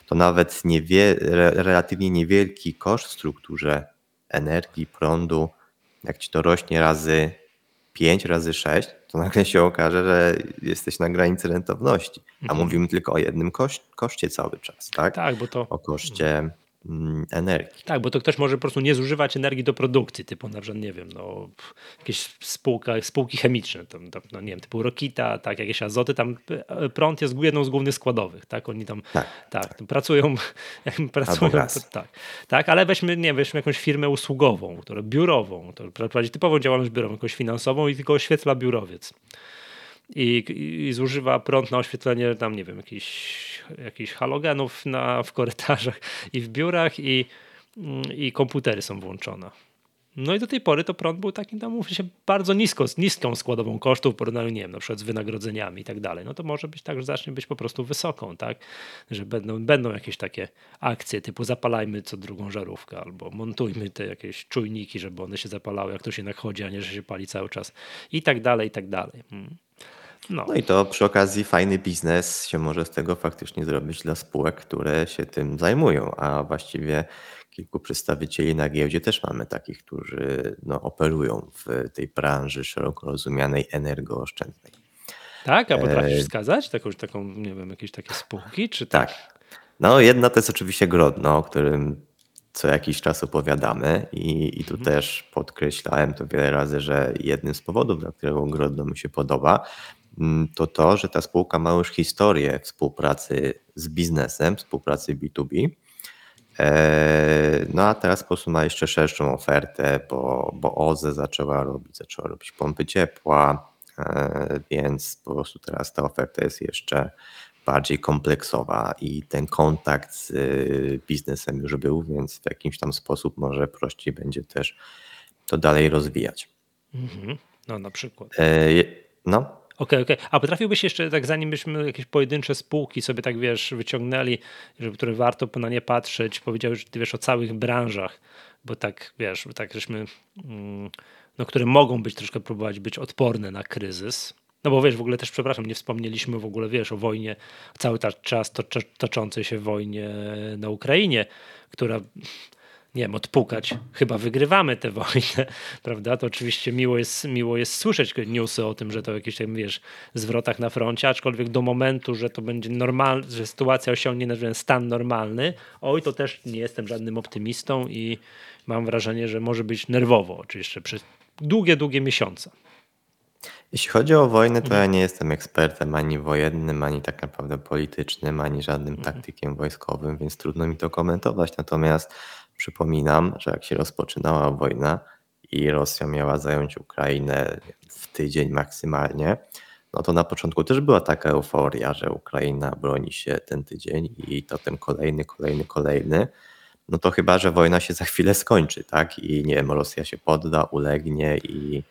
to nawet niewie, re, relatywnie niewielki koszt w strukturze energii, prądu, jak ci to rośnie razy 5, razy 6, to nagle się okaże, że jesteś na granicy rentowności. A mówimy tylko o jednym kosz, koszcie cały czas, tak? Tak, bo to, O koszcie energii. tak, bo to ktoś może po prostu nie zużywać energii do produkcji, typu na przykład, nie wiem, no, jakieś spółka, spółki chemiczne, tam, tam, no, nie wiem, typu Rokita, tak, jakieś azoty, tam e, prąd jest jedną z głównych składowych, tak, oni tam, Tak, tak, tam pracują, pracują, tak, tak, ale weźmy, nie weźmy jakąś firmę usługową, która biurową, która prowadzi typową działalność biurową, jakąś finansową i tylko oświetla biurowiec. I, i zużywa prąd na oświetlenie tam, nie wiem, jakichś, jakichś halogenów na, w korytarzach i w biurach i, i komputery są włączone. No i do tej pory to prąd był takim tam, mówi się, bardzo nisko, z niską składową kosztów w porównaniu, nie wiem, na przykład z wynagrodzeniami i tak dalej. No to może być tak, że zacznie być po prostu wysoką, tak? Że będą, będą jakieś takie akcje typu zapalajmy co drugą żarówkę albo montujmy te jakieś czujniki, żeby one się zapalały, jak to się jednak chodzi, a nie, że się pali cały czas i tak dalej, i tak dalej. Mm. No. No i to przy okazji fajny biznes się może z tego faktycznie zrobić dla spółek, które się tym zajmują, a właściwie kilku przedstawicieli na giełdzie też mamy takich, którzy no, operują w tej branży szeroko rozumianej energooszczędnej. Tak, a E, potrafisz wskazać taką, taką, nie wiem, jakieś takie spółki, czy Tak. No jedna to jest oczywiście Grodno, o którym co jakiś czas opowiadamy i, i tu też podkreślałem to wiele razy, że jednym z powodów, dla którego Grodno mi się podoba, to to, że ta spółka ma już historię współpracy z biznesem, współpracy B2B. E, No a teraz po prostu ma jeszcze szerszą ofertę, bo, bo OZE zaczęła robić, zaczęła robić pompy ciepła, e, więc po prostu teraz ta oferta jest jeszcze bardziej kompleksowa i ten kontakt z y, biznesem już był, więc w jakimś tam sposób może prościej będzie też to dalej rozwijać. Mhm. No na przykład. E, je- No, Okej, okej. A potrafiłbyś jeszcze, tak zanim byśmy jakieś pojedyncze spółki sobie tak wiesz, wyciągnęli, które warto na nie patrzeć, powiedziałeś, że ty wiesz o całych branżach, bo tak wiesz, bo tak żeśmy, mm, no które mogą być troszkę próbować być odporne na kryzys. No bo wiesz, w ogóle też, przepraszam, nie wspomnieliśmy w ogóle, wiesz, o wojnie, cały czas toczącej się wojnie na Ukrainie, która nie wiem, odpukać. Chyba wygrywamy tę wojnę, prawda? To oczywiście miło jest, miło jest słyszeć newsy o tym, że to jakieś tam, wiesz, zwrotach na froncie, aczkolwiek do momentu, że to będzie normalne, że sytuacja osiągnie nazwijmy, stan normalny, oj, to też nie jestem żadnym optymistą i mam wrażenie, że może być nerwowo, oczywiście przez długie, długie miesiące. Jeśli chodzi o wojnę, to ja nie jestem ekspertem ani wojennym, ani tak naprawdę politycznym, ani żadnym taktykiem wojskowym, więc trudno mi to komentować. Natomiast przypominam, że jak się rozpoczynała wojna i Rosja miała zająć Ukrainę w tydzień maksymalnie, no to na początku też była taka euforia, że Ukraina broni się ten tydzień i to ten kolejny, kolejny, kolejny. No to chyba, że wojna się za chwilę skończy, tak? I nie wiem, Rosja się podda, ulegnie i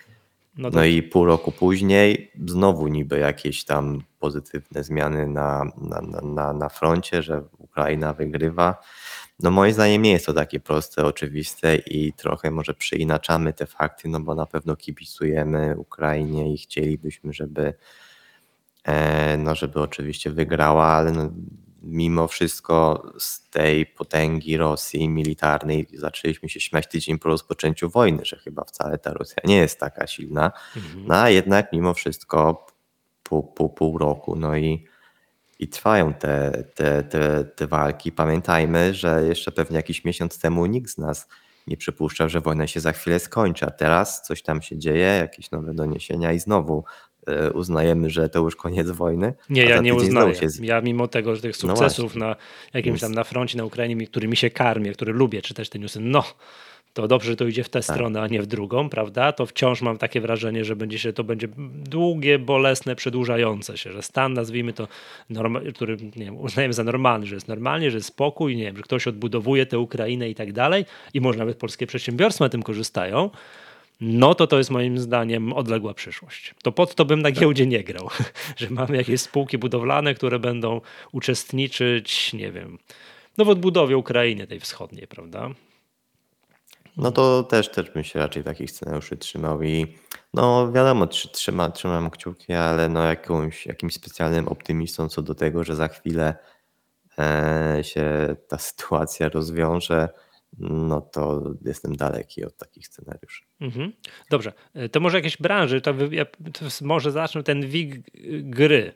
No no i pół roku później znowu niby jakieś tam pozytywne zmiany na, na- na, na froncie, że Ukraina wygrywa. No moim zdaniem nie jest to takie proste, oczywiste i trochę może przeinaczamy te fakty, no bo na pewno kibicujemy Ukrainie i chcielibyśmy, żeby e, no żeby oczywiście wygrała, ale no, mimo wszystko z tej potęgi Rosji militarnej zaczęliśmy się śmiać tydzień po rozpoczęciu wojny, że chyba wcale ta Rosja nie jest taka silna, mhm. no a jednak mimo wszystko pół, pół, pół roku, no i i trwają te, te, te, te walki. Pamiętajmy, że jeszcze pewnie jakiś miesiąc temu nikt z nas nie przypuszczał, że wojna się za chwilę skończy, a teraz coś tam się dzieje, jakieś nowe doniesienia i znowu e, uznajemy, że to już koniec wojny. Nie, ja nie uznaję. Się... Ja mimo tego, że tych no sukcesów no na jakimś tam na froncie na Ukrainie, którymi się karmię, który lubię czytać te newsy, no to dobrze, że to idzie w tę tak. stronę, a nie w drugą, prawda? To wciąż mam takie wrażenie, że będzie się, to będzie długie, bolesne, przedłużające się, że stan, nazwijmy to, który nie wiem, uznajemy za normalny, że jest normalnie, że jest spokój, nie wiem, że ktoś odbudowuje tę Ukrainę i tak dalej i może nawet polskie przedsiębiorstwa na tym korzystają, no to to jest moim zdaniem odległa przyszłość. To pod to bym na tak. giełdzie nie grał, że mamy jakieś spółki budowlane, które będą uczestniczyć, nie wiem, no w odbudowie Ukrainy tej wschodniej, prawda? No to też, też bym się raczej takich scenariuszy trzymał i no wiadomo, trzyma, trzymam kciuki, ale no jakąś, jakimś specjalnym optymistą co do tego, że za chwilę e, się ta sytuacja rozwiąże, no to jestem daleki od takich scenariuszy. Mhm. Dobrze, e, to może jakieś branże, to, ja, to może zacznę ten WIG gry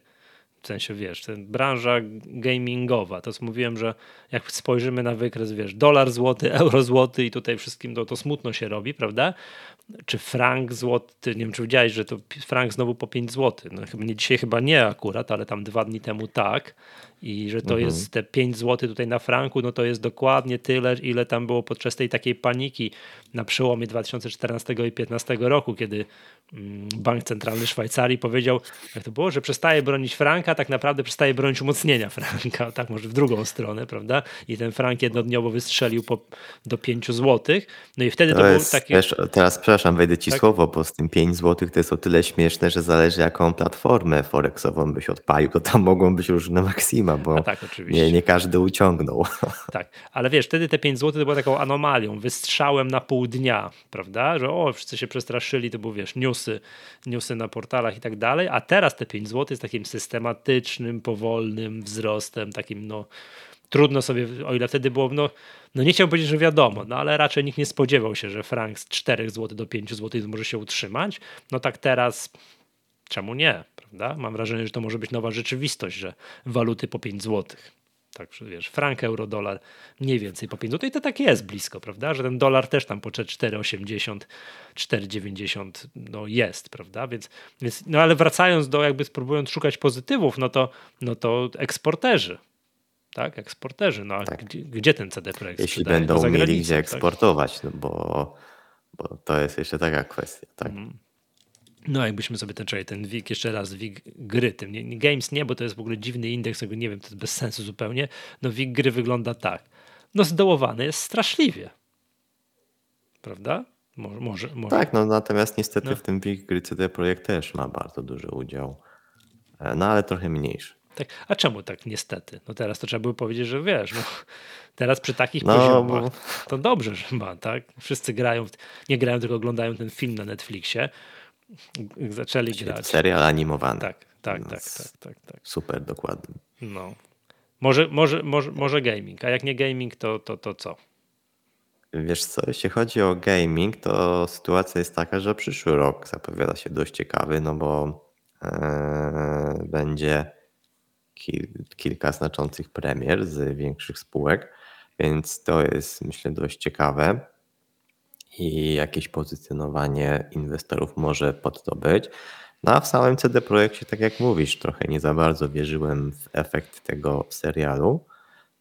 w sensie, wiesz, ten branża gamingowa, to co mówiłem, że jak spojrzymy na wykres, wiesz, dolar złoty, euro złoty i tutaj wszystkim to, to smutno się robi, prawda? Czy frank złoty, nie wiem, czy widziałeś, że to frank znowu po 5 zł. No, nie, dzisiaj chyba nie akurat, ale tam dwa dni temu tak i że to mhm. jest te 5 zł tutaj na franku, no to jest dokładnie tyle, ile tam było podczas tej takiej paniki na przełomie 2014 i 2015 roku, kiedy mm, Bank Centralny Szwajcarii powiedział, jak to było, że przestaje bronić franka, tak naprawdę przestaje bronić umocnienia franka, tak może w drugą stronę, prawda? I ten frank jednodniowo wystrzelił po, do 5 zł. No i wtedy to, to był taki... Wiesz, teraz przepraszam, wejdę ci tak? słowo, bo z tym 5 zł to jest o tyle śmieszne, że zależy jaką platformę forexową byś odpalił, to tam mogą być różne maksima bo tak, nie, nie każdy uciągnął. Tak, ale wiesz, wtedy te 5 zł to było taką anomalią, wystrzałem na pół dnia, prawda, że o, wszyscy się przestraszyli, to były, wiesz, newsy, newsy na portalach i tak dalej, a teraz te 5 zł jest takim systematycznym, powolnym wzrostem, takim no trudno sobie, o ile wtedy było, no, no nie chciałbym powiedzieć, że wiadomo, no ale raczej nikt nie spodziewał się, że frank z 4 zł do 5 zł może się utrzymać. No tak teraz, czemu nie? prawda? Mam wrażenie, że to może być nowa rzeczywistość, że waluty po 5 zł. Tak, wiesz, frank, euro, dolar, mniej więcej po 5 zł. I to tak jest blisko, prawda? Że ten dolar też tam po 4,80, 4,90 no jest, prawda? Więc, więc, no ale wracając do, jakby spróbując szukać pozytywów, no to, no to eksporterzy, tak? Eksporterzy, no a tak. Gdzie, gdzie, ten CD Projekt Jeśli będą mieli gdzie tak? eksportować, no bo, bo to jest jeszcze taka kwestia, tak? Mm. No, jakbyśmy sobie ten, czekaj, ten WIG, jeszcze raz, WIG gry, tym nie, Games nie, bo to jest w ogóle dziwny indeks, nie wiem, to jest bez sensu zupełnie. No, WIG gry wygląda tak. No, zdołowany jest straszliwie. Prawda? Może, może, może. Tak, no natomiast niestety no. w tym WIG gry CD Projekt też ma bardzo duży udział. E, no, ale trochę mniejszy. Tak. A czemu tak niestety? No teraz to trzeba było powiedzieć, że wiesz, no, teraz przy takich no, poziomach bo... to dobrze, że ma, tak? Wszyscy grają, nie grają, tylko oglądają ten film na Netflixie zaczęli grać. Serial animowany. Tak, tak, tak, tak, tak, tak. Super dokładny. No. Może, może, może, może gaming, a jak nie gaming, to, to, to co? Wiesz co, jeśli chodzi o gaming, to sytuacja jest taka, że przyszły rok zapowiada się dość ciekawy, no bo e, będzie kil, kilka znaczących premier z większych spółek, więc to jest myślę dość ciekawe i jakieś pozycjonowanie inwestorów może pod to być. No a w samym CD Projekcie, tak jak mówisz, trochę nie za bardzo wierzyłem w efekt tego serialu.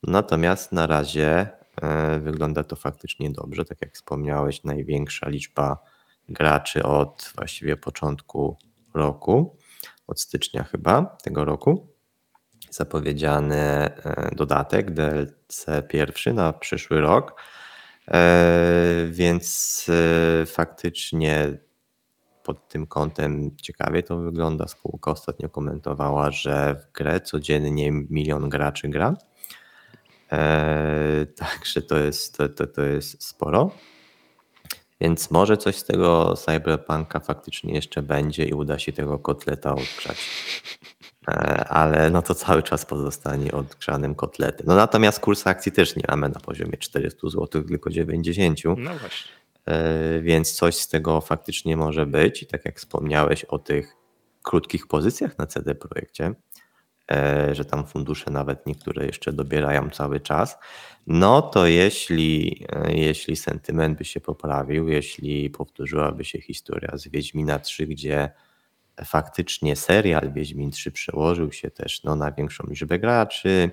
Natomiast na razie e, wygląda to faktycznie dobrze. Tak jak wspomniałeś, największa liczba graczy od właściwie początku roku, od stycznia chyba tego roku. Zapowiedziany e, dodatek DLC pierwszy na przyszły rok E, więc e, faktycznie pod tym kątem ciekawie to wygląda. Spółka ostatnio komentowała, że w grę codziennie milion graczy gra. Także to jest, to, to jest sporo. Więc może coś z tego cyberpunka faktycznie jeszcze będzie i uda się tego kotleta odgrzać. Eee, ale no to cały czas pozostanie odgrzanym kotletem. No natomiast kurs akcji też nie mamy na poziomie 400 zł, tylko 90. No właśnie. Eee, więc coś z tego faktycznie może być. I tak jak wspomniałeś o tych krótkich pozycjach na CD Projekcie, E, że tam fundusze nawet niektóre jeszcze dobierają cały czas, no to jeśli, e, jeśli sentyment by się poprawił, jeśli powtórzyłaby się historia z Wiedźmina 3, gdzie faktycznie serial Wiedźmin 3 przełożył się też no, na większą liczbę graczy,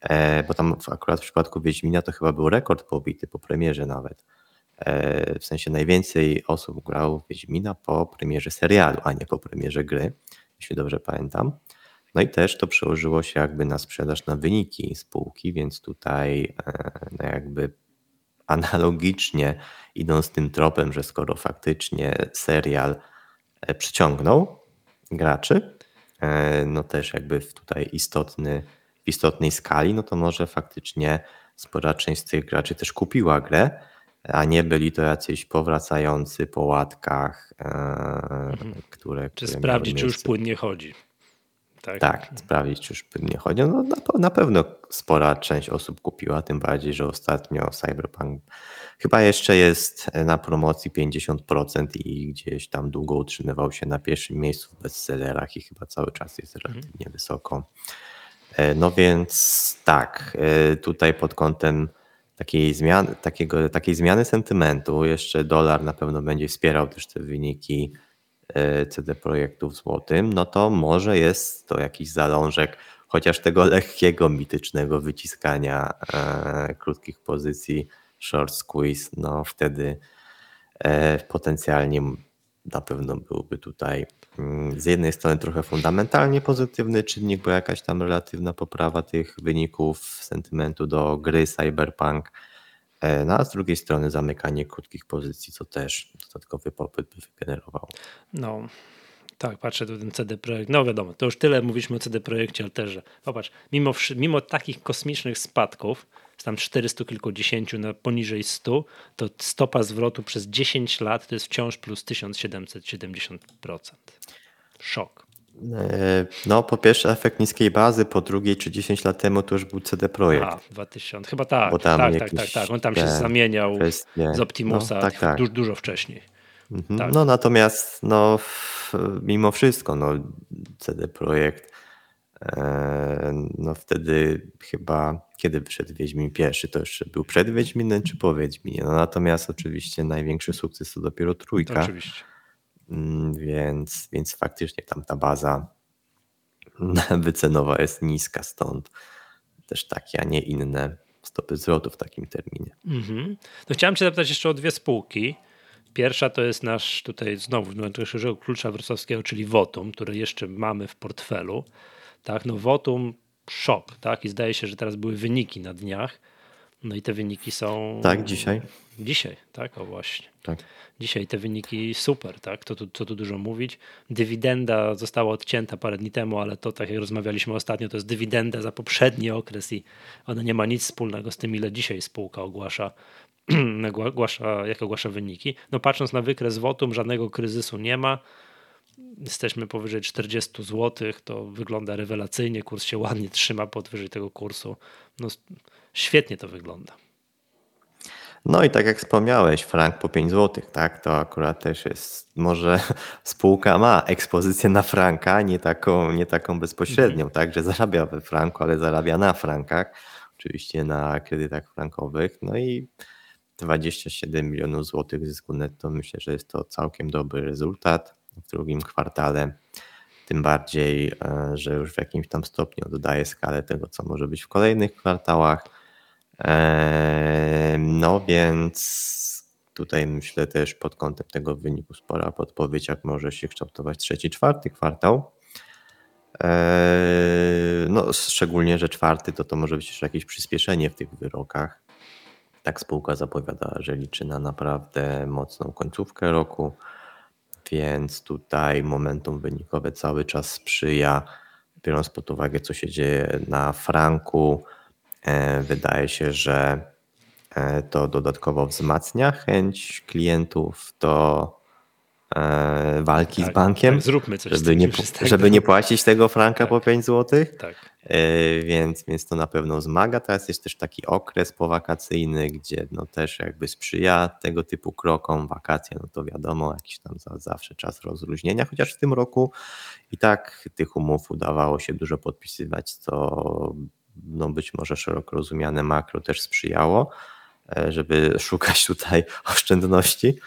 e, bo tam akurat w przypadku Wiedźmina to chyba był rekord pobity po premierze nawet. W sensie najwięcej osób grało w Wiedźmina po premierze serialu, a nie po premierze gry, jeśli dobrze pamiętam. No i też to przełożyło się jakby na sprzedaż, na wyniki spółki, więc tutaj e, no jakby analogicznie idąc tym tropem, że skoro faktycznie serial e, przyciągnął graczy, e, no też jakby tutaj istotny, w istotnej skali, no to może faktycznie spora część z tych graczy też kupiła grę, a nie byli to jacyś powracający po łatkach, mhm. które. Czy które sprawdzić, czy już płynnie chodzi tak? Tak, sprawdzić, czy już nie chodzi. No, na, na pewno spora część osób kupiła, tym bardziej, że ostatnio Cyberpunk chyba jeszcze jest na promocji 50% i gdzieś tam długo utrzymywał się na pierwszym miejscu w bestsellerach i chyba cały czas jest mhm. relatywnie wysoko. E, no więc tak, e, tutaj pod kątem takiej zmiany, takiego, takiej zmiany sentymentu jeszcze dolar na pewno będzie wspierał też te wyniki CD Projektu w złotym, no to może jest to jakiś zalążek chociaż tego lekkiego, mitycznego wyciskania e, krótkich pozycji, short squeeze, no wtedy e, potencjalnie na pewno byłby tutaj mm, z jednej strony trochę fundamentalnie pozytywny czynnik, bo jakaś tam relatywna poprawa tych wyników sentymentu do gry Cyberpunk, E, no a z drugiej strony zamykanie krótkich pozycji, co też dodatkowy popyt by wygenerowało. No, tak, patrzę tu ten CD Projekt. No wiadomo, to już tyle mówiliśmy o CD Projekcie, ale też, że popatrz, mimo, mimo takich kosmicznych spadków, z tam 400 kilkudziesięciu na poniżej 100, to stopa zwrotu przez 10 lat to jest wciąż plus 1770%. Szok. E, no, po pierwsze efekt niskiej bazy, po drugie czy 10 lat temu to już był CD Projekt. A, 2000, chyba tak, tak, tak, tak, tak. On tam się zamieniał kwestie. z Optimusa no, tak, tak. Dużo, dużo wcześniej. Mhm. Tak. No natomiast no, mimo wszystko no, CD Projekt e, no wtedy chyba kiedy wyszedł Wiedźmin pierwszy, to jeszcze był przed Wiedźminem czy po Wiedźminie. No natomiast oczywiście największy sukces to dopiero trójka. Oczywiście. Mm, więc, więc faktycznie tam ta baza wycenowa jest niska, stąd też takie, a nie inne stopy zwrotu w takim terminie. Mhm. To chciałem Cię zapytać jeszcze o dwie spółki. Pierwsza to jest nasz tutaj znowu najważniejszego klucza wrocławskiego, czyli Votum, które jeszcze mamy w portfelu. Tak, no Votum szok, tak? I zdaje się, że teraz były wyniki na dniach. No i te wyniki są. Tak, dzisiaj. Dzisiaj, tak, o właśnie. Tak. Dzisiaj te wyniki super, tak? To, to, to tu dużo mówić. Dywidenda została odcięta parę dni temu, ale to, tak jak rozmawialiśmy ostatnio, to jest dywidenda za poprzedni okres i ona nie ma nic wspólnego z tym, ile dzisiaj spółka ogłasza, ogłasza jak ogłasza wyniki. No patrząc na wykres Wotum, żadnego kryzysu nie ma. Jesteśmy powyżej 40 zł, to wygląda rewelacyjnie, kurs się ładnie trzyma podwyżej tego kursu. No, świetnie to wygląda. No i tak jak wspomniałeś, frank po 5 zł, tak? To akurat też jest, może spółka ma ekspozycję na franka, nie taką, nie taką bezpośrednią, mhm. tak? Że zarabia we franku, ale zarabia na frankach, oczywiście na kredytach frankowych. No i 27 milionów złotych zysku netto, myślę, że jest to całkiem dobry rezultat w drugim kwartale. Tym bardziej, e, że już w jakimś tam stopniu dodaje skalę tego, co może być w kolejnych kwartałach. No więc tutaj myślę też pod kątem tego wyniku spora podpowiedź, jak może się kształtować trzeci, czwarty kwartał. No, szczególnie, że czwarty to to może być jeszcze jakieś przyspieszenie w tych wyrokach. Tak spółka zapowiada, że liczy na naprawdę mocną końcówkę roku, więc tutaj momentum wynikowe cały czas sprzyja, biorąc pod uwagę, co się dzieje na franku, Wydaje się, że to dodatkowo wzmacnia chęć klientów do E, walki tak, z bankiem. Tak, zróbmy coś żeby, nie, żeby nie płacić tego franka tak, po 5 zł. Tak. E, więc, więc to na pewno zmaga. Teraz jest też taki okres powakacyjny, gdzie no też jakby sprzyja tego typu krokom. Wakacje, no to wiadomo, jakiś tam za, zawsze czas rozluźnienia, chociaż w tym roku i tak tych umów udawało się dużo podpisywać, co no być może szeroko rozumiane makro też sprzyjało, e, żeby szukać tutaj oszczędności.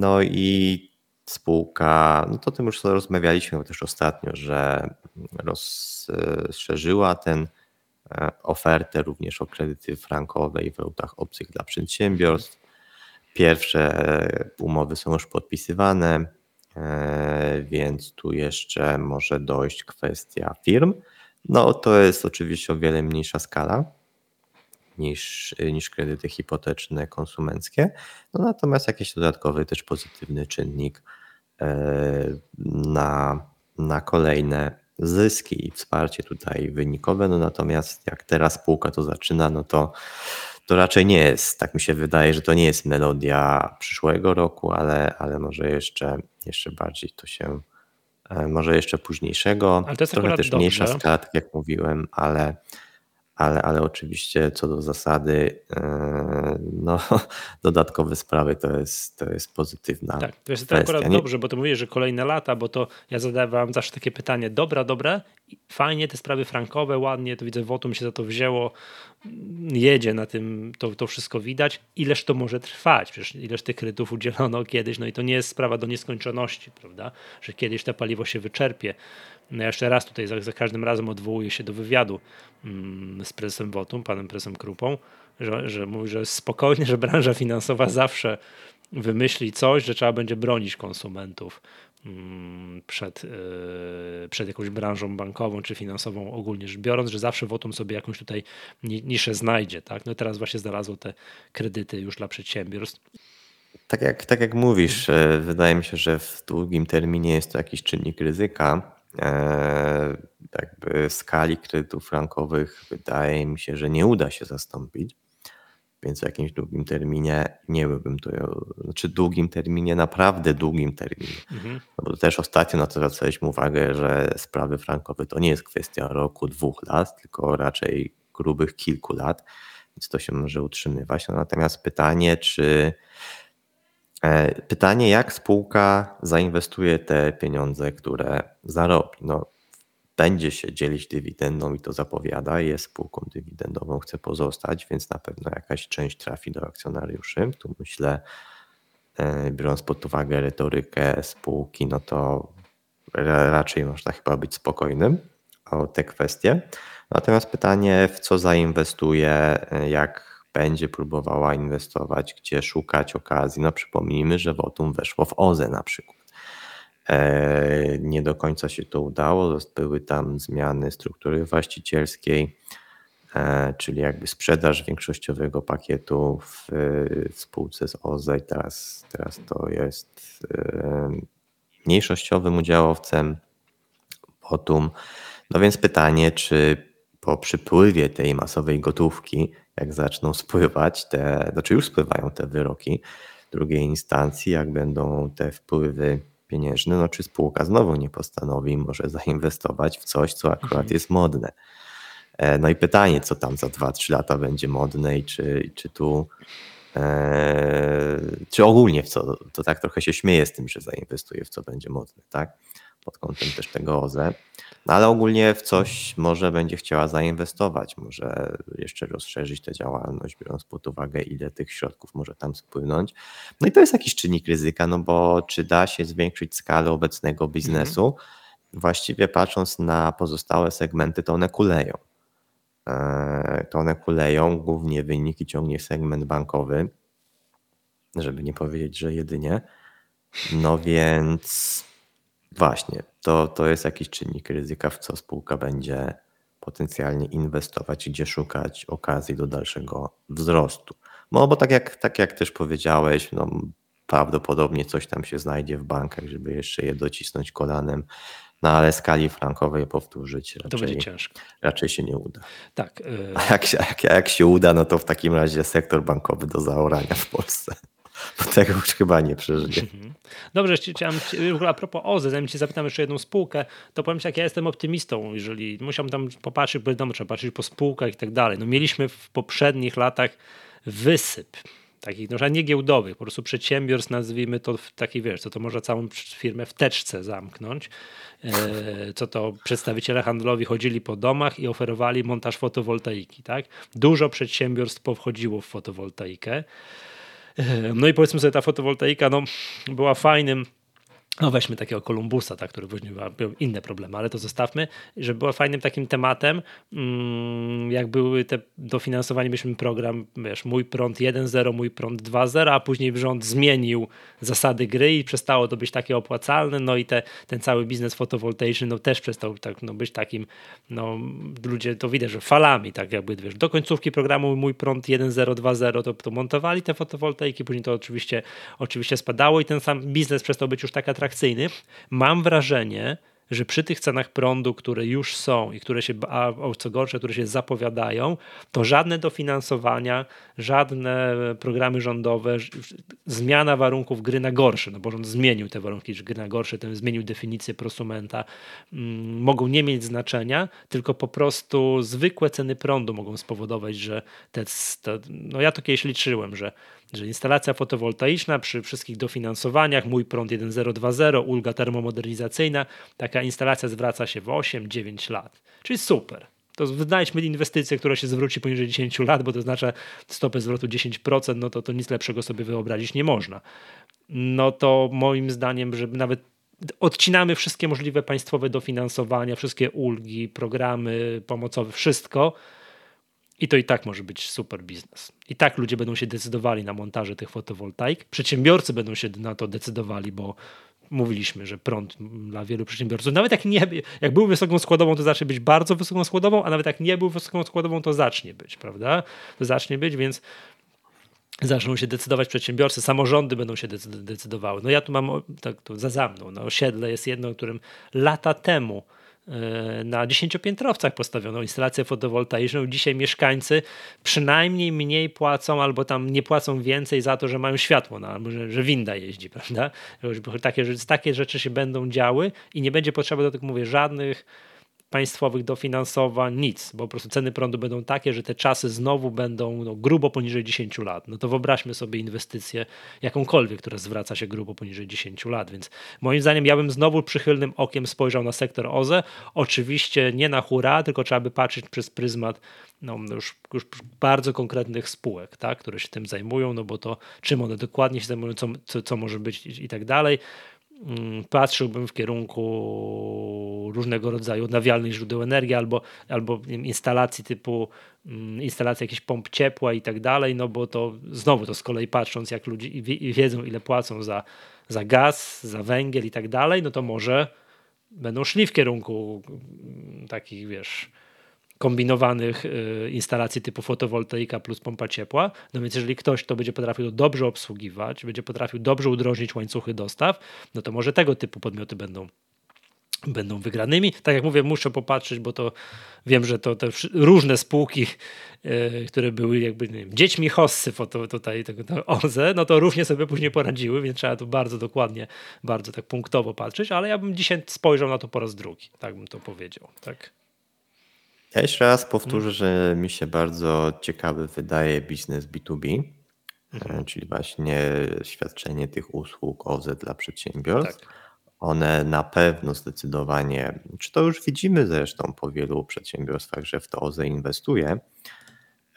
No i spółka, no to tym już rozmawialiśmy też ostatnio, że rozszerzyła ten e, ofertę również o kredyty frankowe i w walutach obcych dla przedsiębiorstw. Pierwsze e, umowy są już podpisywane, e, więc tu jeszcze może dojść kwestia firm. No to jest oczywiście o wiele mniejsza skala niż, niż kredyty hipoteczne konsumenckie. No natomiast jakiś dodatkowy też pozytywny czynnik e, na, na kolejne zyski i wsparcie tutaj wynikowe. No natomiast jak teraz spółka to zaczyna, no to to raczej nie jest, tak mi się wydaje, że to nie jest melodia przyszłego roku, ale, ale może jeszcze, jeszcze bardziej to się, e, może jeszcze późniejszego. Ale to jest Trochę też dobrze. mniejsza skala, tak jak mówiłem, ale, ale, ale oczywiście co do zasady, e, no, dodatkowe sprawy to jest, to jest pozytywna. Tak, to jest to akurat dobrze, bo to mówię, że kolejne lata, bo to ja zadawałem zawsze takie pytanie, dobra, dobra, fajnie te sprawy frankowe, ładnie, to widzę, Wotum się za to wzięło, jedzie na tym, to, to wszystko widać, ileż to może trwać, przecież ileż tych kredytów udzielono kiedyś, no i to nie jest sprawa do nieskończoności, prawda, że kiedyś to paliwo się wyczerpie. No jeszcze raz tutaj za, za każdym razem odwołuję się do wywiadu mm, z prezesem Wotum, panem prezesem Krupą, że, że mówi, że spokojnie, że branża finansowa zawsze wymyśli coś, że trzeba będzie bronić konsumentów przed, yy, przed jakąś branżą bankową czy finansową ogólnie rzecz biorąc, że zawsze Wotum sobie jakąś tutaj niszę znajdzie. Tak? No teraz właśnie znalazło te kredyty już dla przedsiębiorstw. Tak jak, tak jak mówisz, e, wydaje mi się, że w długim terminie jest to jakiś czynnik ryzyka, E, jakby skali kredytów frankowych wydaje mi się, że nie uda się zastąpić. Więc w jakimś długim terminie nie byłbym tu, znaczy długim terminie, naprawdę długim terminie. Mhm. No bo też ostatnio na to zwracaliśmy uwagę, że sprawy frankowe to nie jest kwestia roku, dwóch lat, tylko raczej grubych kilku lat, więc to się może utrzymywać. No natomiast pytanie, czy E, pytanie, jak spółka zainwestuje te pieniądze, które zarobi? No, będzie się dzielić dywidendą i to zapowiada, jest spółką dywidendową, chce pozostać, więc na pewno jakaś część trafi do akcjonariuszy. Tu myślę, e, biorąc pod uwagę retorykę spółki, no to raczej można chyba być spokojnym o te kwestie. Natomiast pytanie, w co zainwestuje, e, jak będzie próbowała inwestować, gdzie szukać okazji. No przypomnijmy, że Wotum weszło w OZE na przykład. E, nie do końca się to udało, były tam zmiany struktury właścicielskiej, e, czyli jakby sprzedaż większościowego pakietu w, spółce z OZE teraz, teraz to jest e, mniejszościowym udziałowcem Wotum. No więc pytanie, czy po przypływie tej masowej gotówki jak zaczną spływać te, znaczy już spływają te wyroki drugiej instancji, jak będą te wpływy pieniężne, no czy spółka znowu nie postanowi może zainwestować w coś, co akurat mhm. jest modne. E, no i pytanie, co tam za 2-3 lata będzie modne i czy, czy tu e, czy ogólnie w co, to tak trochę się śmieje z tym, że zainwestuje w co będzie modne, tak? Pod kątem też tego OZE. No ale ogólnie w coś może będzie chciała zainwestować, może jeszcze rozszerzyć tę działalność, biorąc pod uwagę, ile tych środków może tam spłynąć. No i to jest jakiś czynnik ryzyka, no bo czy da się zwiększyć skalę obecnego biznesu? Mhm. Właściwie patrząc na pozostałe segmenty, to one kuleją. E, to one kuleją, głównie wyniki ciągnie segment bankowy, żeby nie powiedzieć, że jedynie. No więc Właśnie, to, to jest jakiś czynnik ryzyka, w co spółka będzie potencjalnie inwestować, gdzie szukać okazji do dalszego wzrostu. No bo tak jak, tak jak też powiedziałeś, no, prawdopodobnie coś tam się znajdzie w bankach, żeby jeszcze je docisnąć kolanem No ale skali frankowej powtórzyć raczej, to będzie ciężko. raczej się nie uda. Tak. Y... A jak się, jak, jak się uda, no to w takim razie sektor bankowy do zaorania w Polsce. Bo tego już chyba nie przeżyje. Mhm. Dobrze, chciałem, a propos OZE, zanim cię zapytam jeszcze jedną spółkę, to powiem ci, jak ja jestem optymistą, jeżeli musiałbym tam popatrzeć, bo wiadomo, trzeba patrzeć po spółkach i tak dalej. No mieliśmy w poprzednich latach wysyp takich, no, nie giełdowych, po prostu przedsiębiorstw, nazwijmy to w takiej, wiesz, co to może całą firmę w teczce zamknąć, e, co to przedstawiciele handlowi chodzili po domach i oferowali montaż fotowoltaiki, tak? Dużo przedsiębiorstw powchodziło w fotowoltaikę. No i powiedzmy sobie, ta fotowoltaika no, była fajnym no weźmy takiego Kolumbusa, tak, który później miał inne problemy, ale to zostawmy, że było fajnym takim tematem, mm, jak były te dofinansowanie, mieliśmy program, wiesz, mój prąd 1.0, mój prąd 2.0, a później rząd zmienił zasady gry i przestało to być takie opłacalne, no i te, ten cały biznes fotowoltaiczny no też przestał tak, no, być takim, no ludzie to widać, że falami, tak jakby, wiesz, do końcówki programu mój prąd 1.0, 2.0 to, to montowali te fotowoltaiki, później to oczywiście, oczywiście spadało i ten sam biznes przestał być już tak atrakcyjny, mam wrażenie, że przy tych cenach prądu, które już są i które się, a co gorsze, które się zapowiadają, to żadne dofinansowania, żadne programy rządowe, zmiana warunków gry na gorsze, no bo rząd zmienił te warunki gry na gorsze, ten zmienił definicję prosumenta, mm, mogą nie mieć znaczenia, tylko po prostu zwykłe ceny prądu mogą spowodować, że te no ja to kiedyś liczyłem, że że instalacja fotowoltaiczna przy wszystkich dofinansowaniach, mój prąd 1020, ulga termomodernizacyjna, taka instalacja zwraca się w 8-9 lat. Czyli super. To znajdźmy inwestycję, która się zwróci poniżej 10 lat, bo to oznacza stopę zwrotu 10%, no to, to nic lepszego sobie wyobrazić nie można. No to moim zdaniem, żeby nawet odcinamy wszystkie możliwe państwowe dofinansowania, wszystkie ulgi, programy pomocowe, wszystko, i to i tak może być super biznes. I tak ludzie będą się decydowali na montaże tych fotowoltaik. Przedsiębiorcy będą się na to decydowali, bo mówiliśmy, że prąd dla wielu przedsiębiorców, nawet jak nie jak był wysoką składową, to zacznie być bardzo wysoką składową, a nawet jak nie był wysoką składową, to zacznie być, prawda? To zacznie być, więc zaczną się decydować przedsiębiorcy, samorządy będą się decydowały. No ja tu mam, tak to za, za mną, no osiedle jest jedno, o którym lata temu na dziesięciopiętrowcach postawiono instalację fotowoltaiczną. Dzisiaj mieszkańcy przynajmniej mniej płacą albo tam nie płacą więcej za to, że mają światło, no, albo że, że winda jeździ, prawda? Takie, takie rzeczy się będą działy i nie będzie potrzeby do tego, mówię, żadnych państwowych dofinansowań, nic, bo po prostu ceny prądu będą takie, że te czasy znowu będą no, grubo poniżej 10 lat. No to wyobraźmy sobie inwestycję jakąkolwiek, która zwraca się grubo poniżej 10 lat, więc moim zdaniem ja bym znowu przychylnym okiem spojrzał na sektor OZE. Oczywiście nie na hura, tylko trzeba by patrzeć przez pryzmat no, już, już bardzo konkretnych spółek, tak, które się tym zajmują, no bo to czym one dokładnie się zajmują, co, co, co może być i, i tak dalej. Mm, patrzyłbym w kierunku różnego rodzaju odnawialnych źródeł energii albo, albo instalacji typu mm, instalacji jakichś pomp ciepła i tak dalej, no bo to znowu to z kolei patrząc jak ludzie wiedzą ile płacą za, za gaz, za węgiel i tak dalej, no to może będą szli w kierunku takich wiesz kombinowanych y, instalacji typu fotowoltaika plus pompa ciepła. No więc jeżeli ktoś to będzie potrafił dobrze obsługiwać, będzie potrafił dobrze udrożnić łańcuchy dostaw, no to może tego typu podmioty będą będą wygranymi. Tak jak mówię, muszę popatrzeć, bo to wiem, że to te różne spółki, yy, które były jakby nie wiem, dziećmi hossy foto, tutaj tego to OZE, no to równie sobie później poradziły, więc trzeba tu bardzo dokładnie, bardzo tak punktowo patrzeć, ale ja bym dzisiaj spojrzał na to po raz drugi, tak bym to powiedział. Tak. Ja jeszcze raz powtórzę, mhm. że mi się bardzo ciekawy wydaje biznes B2B, mhm. E, czyli właśnie świadczenie tych usług OZE dla przedsiębiorstw. Tak. One na pewno zdecydowanie, czy to już widzimy zresztą po wielu przedsiębiorstwach, że w to OZE inwestuje.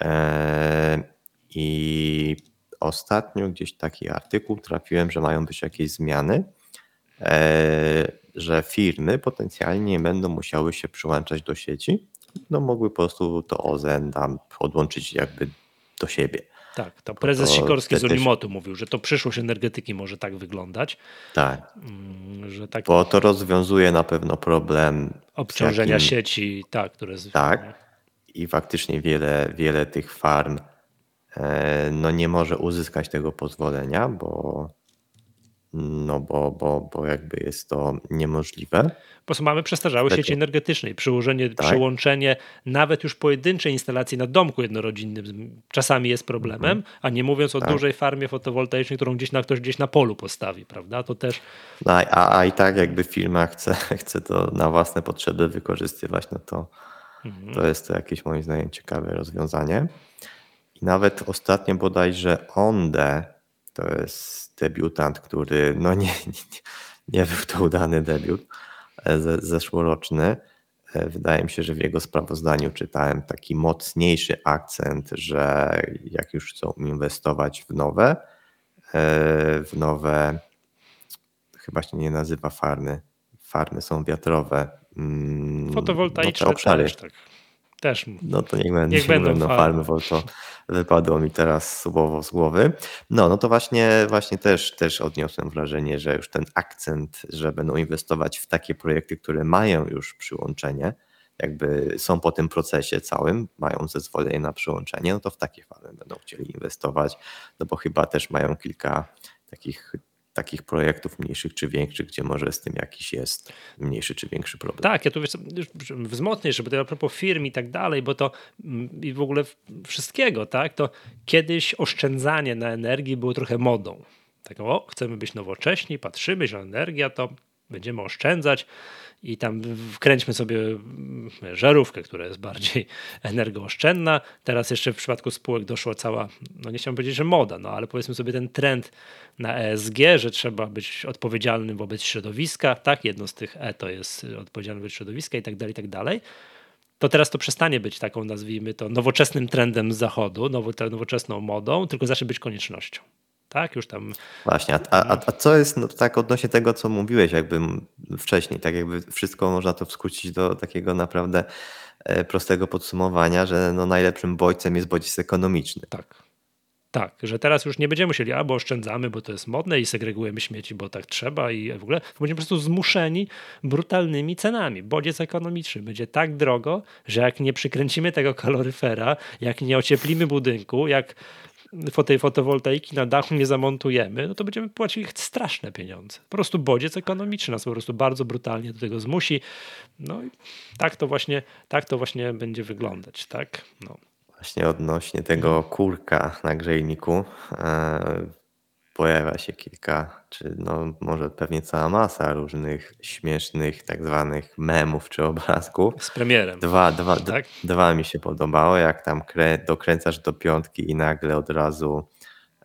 E, I ostatnio gdzieś taki artykuł trafiłem, że mają być jakieś zmiany, e, że firmy potencjalnie będą musiały się przyłączać do sieci no mogły po prostu to OZE tam podłączyć jakby do siebie. Tak, to prezes to Sikorski z Unimotu mówił, że to przyszłość energetyki może tak wyglądać. Tak. Mm, że tak. Bo to rozwiązuje na pewno problem obciążenia jakim... sieci, tak, które Tak. I faktycznie wiele, wiele tych farm e, no nie może uzyskać tego pozwolenia, bo no bo, bo, bo jakby jest to niemożliwe. Po prostu mamy przestarzałe sieci energetyczne i przyłożenie, tak? przyłączenie nawet już pojedynczej instalacji na domku jednorodzinnym czasami jest problemem, mhm. a nie mówiąc o tak. dużej farmie fotowoltaicznej, którą gdzieś na, ktoś gdzieś na polu postawi, prawda? To też... No, a, a i tak jakby firma chce, chce to na własne potrzeby wykorzystywać, no to, mhm. to jest to jakieś moim zdaniem ciekawe rozwiązanie. I nawet ostatnio bodajże Onde, to jest debiutant, który no nie, nie, nie był to udany debiut, e, zeszłoroczny. E, wydaje mi się, że w jego sprawozdaniu czytałem taki mocniejszy akcent, że jak już chcą inwestować w nowe, e, w nowe, chyba się nie nazywa farmy, farmy są wiatrowe. Mm, Fotowoltaiczne no obszary. Też, tak. Też. No to niech, niech, niech będą, będą farmy, bo to wypadło mi teraz słowo z głowy. No, no to właśnie, właśnie też, też odniosłem wrażenie, że już ten akcent, że będą inwestować w takie projekty, które mają już przyłączenie, jakby są po tym procesie całym, mają zezwolenie na przyłączenie, no to w takie farmy będą chcieli inwestować, no bo chyba też mają kilka takich takich projektów mniejszych czy większych, gdzie może z tym jakiś jest mniejszy czy większy problem. Tak, ja tu wzmocnię, żeby to a propos firm i tak dalej, bo to mm, i w ogóle wszystkiego, tak, to kiedyś oszczędzanie na energii było trochę modą. Tak, o, chcemy być nowocześni, patrzymy, że energia to będziemy oszczędzać i tam wkręćmy sobie mm, żarówkę, która jest bardziej energooszczędna. Teraz jeszcze w przypadku spółek doszła cała, no nie chciałbym powiedzieć, że moda, no ale powiedzmy sobie ten trend na ESG, że trzeba być odpowiedzialnym wobec środowiska, tak, jedno z tych E to jest odpowiedzialny wobec środowiska i tak dalej, i tak dalej. To teraz to przestanie być taką, nazwijmy to, nowoczesnym trendem z zachodu, nowoczesną modą, tylko zacznie być koniecznością tak? Już tam. Właśnie, a, a, a co jest no, tak odnośnie tego, co mówiłeś, jakby wcześniej, tak jakby wszystko można to skrócić do takiego naprawdę e, prostego podsumowania, że no najlepszym bodźcem jest bodziec ekonomiczny. Tak. Tak, że teraz już nie będziemy musieli, albo oszczędzamy, bo to jest modne i segregujemy śmieci, bo tak trzeba i w ogóle będziemy po prostu zmuszeni brutalnymi cenami. Bodziec ekonomiczny będzie tak drogo, że jak nie przykręcimy tego kaloryfera, jak nie ocieplimy budynku, jak tej fotowoltaiki na dachu nie zamontujemy, no to będziemy płacili straszne pieniądze. Po prostu bodziec ekonomiczny nas po prostu bardzo brutalnie do tego zmusi. No i tak to właśnie, tak to właśnie będzie wyglądać, tak? No. Właśnie odnośnie tego kurka na grzejniku. Pojawia się kilka, czy no może pewnie cała masa różnych śmiesznych tak zwanych memów czy obrazków. Z premierem. Dwa, dwa, tak? dwa mi się podobało, jak tam dokręcasz do piątki i nagle od razu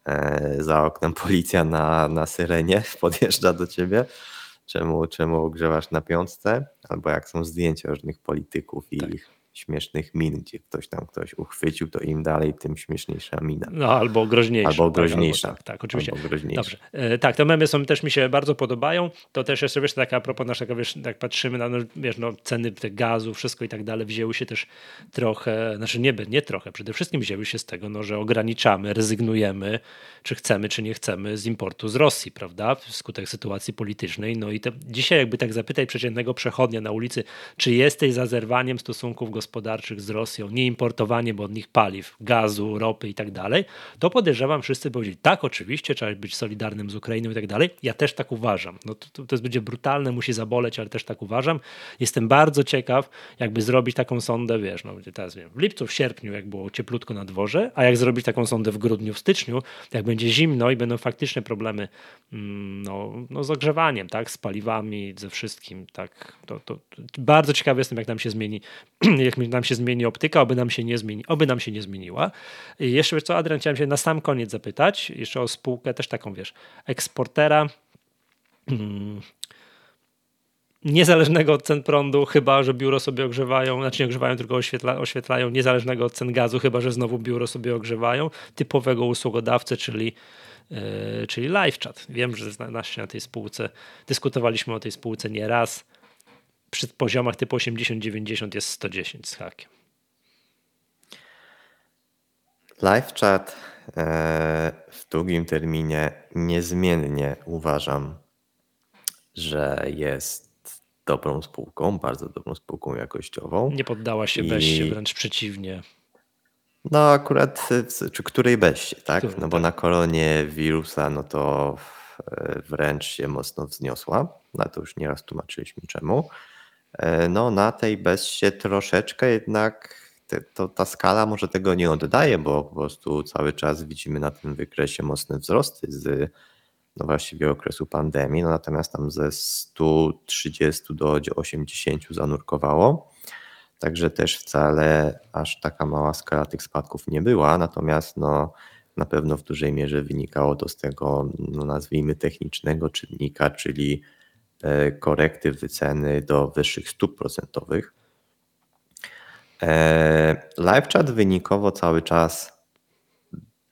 e, za oknem policja na, na syrenie podjeżdża do ciebie. Czemu, czemu ogrzewasz na piątce? Albo jak są zdjęcia różnych polityków i tak. ich śmiesznych min, gdzie ktoś tam ktoś uchwycił, to im dalej, tym śmieszniejsza mina. No albo groźniejsza. Albo groźniejsza. Tak, albo, tak, tak, oczywiście. Albo groźniejsza. Dobrze. E, tak, te memy są, też mi się bardzo podobają. To też jeszcze, wiesz, tak a propos naszego, wiesz, jak patrzymy na, no, wiesz, no, ceny te gazu, wszystko i tak dalej, wzięły się też trochę, znaczy nie, nie trochę, przede wszystkim wzięły się z tego, no, że ograniczamy, rezygnujemy, czy chcemy, czy nie chcemy z importu z Rosji, prawda, wskutek sytuacji politycznej. No i te, dzisiaj jakby tak zapytaj przeciętnego przechodnia na ulicy, czy jesteś za zerwaniem stosunków gospodarczych z Rosją, nie importowanie, bo od nich paliw, gazu, ropy i tak dalej, to podejrzewam, wszyscy powiedzieli, tak, oczywiście, trzeba być solidarnym z Ukrainą i tak dalej. Ja też tak uważam. No to, to, będzie brutalne, musi zaboleć, ale też tak uważam. Jestem bardzo ciekaw, jakby zrobić taką sondę, wiesz, no teraz wiem, w lipcu, w sierpniu, jak było cieplutko na dworze, a jak zrobić taką sondę w grudniu, w styczniu, jak będzie zimno i będą faktyczne problemy mm, no, no z ogrzewaniem, tak, z paliwami, ze wszystkim, tak. To, to, to bardzo ciekawy jestem, jak nam się zmieni, jak nam się zmieni optyka, oby nam się nie zmieni, oby nam się nie zmieniła. I jeszcze co, Adrian, chciałem się na sam koniec zapytać, jeszcze o spółkę też taką, wiesz, eksportera hmm, niezależnego od cen prądu, chyba że biuro sobie ogrzewają, znaczy nie ogrzewają, tylko oświetla, oświetlają, niezależnego od cen gazu, chyba że znowu biuro sobie ogrzewają, typowego usługodawcę, czyli Yy, czyli live chat. Wiem, że na, na tej spółce dyskutowaliśmy o tej spółce nieraz. Przy poziomach typu 80-90 jest 110 z hakiem. Live chat e, w długim terminie niezmiennie uważam, że jest dobrą spółką, bardzo dobrą spółką jakościową. Nie poddała się I... Beście, wręcz przeciwnie. No akurat, czy której beście, tak? No bo na kolonie wirusa, no to e, wręcz się mocno wzniosła. Na to już nieraz tłumaczyliśmy czemu. E, no na tej bezsie troszeczkę jednak te, to, ta skala może tego nie oddaje, bo po prostu cały czas widzimy na tym wykresie mocne wzrosty z no właściwie okresu pandemii, no natomiast tam ze 130 do 80 zanurkowało. Także też wcale aż taka mała skala tych spadków nie była, natomiast no, na pewno w dużej mierze wynikało to z tego, no nazwijmy, technicznego czynnika, czyli korekty wyceny do wyższych stóp procentowych. E, LiveChat wynikowo cały czas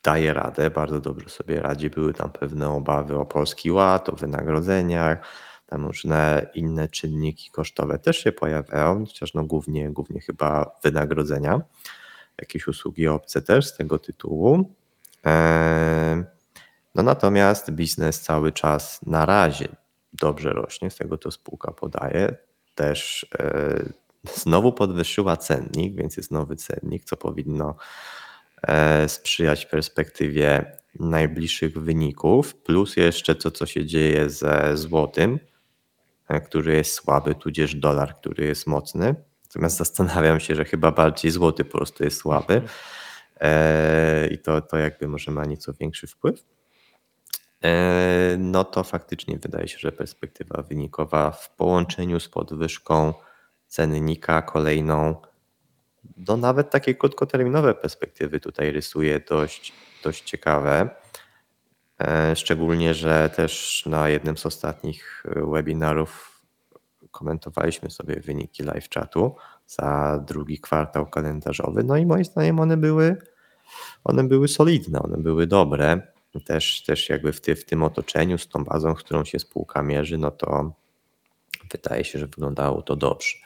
daje radę, bardzo dobrze sobie radzi. Były tam pewne obawy o polski ład, o wynagrodzeniach, tam różne inne czynniki kosztowe też się pojawiają, chociaż no głównie, głównie chyba wynagrodzenia, jakieś usługi obce też z tego tytułu. No natomiast biznes cały czas na razie dobrze rośnie, z tego to spółka podaje. Też e, znowu podwyższyła cennik, więc jest nowy cennik, co powinno e, sprzyjać perspektywie najbliższych wyników, plus jeszcze to, co się dzieje ze złotym, e, który jest słaby, tudzież dolar, który jest mocny. Natomiast zastanawiam się, że chyba bardziej złoty po prostu jest słaby i to, to jakby może ma nieco większy wpływ. No to faktycznie wydaje się, że perspektywa wynikowa w połączeniu z podwyżką cennika kolejną, no nawet takie krótkoterminowe perspektywy tutaj rysuje dość, dość ciekawe. E, szczególnie, że też na jednym z ostatnich webinarów komentowaliśmy sobie wyniki live chatu za drugi kwartał kalendarzowy. No i moim zdaniem one były, one były solidne, one były dobre. Też, też jakby w, ty, w tym otoczeniu, z tą bazą, którą się spółka mierzy, no to wydaje się, że wyglądało to dobrze.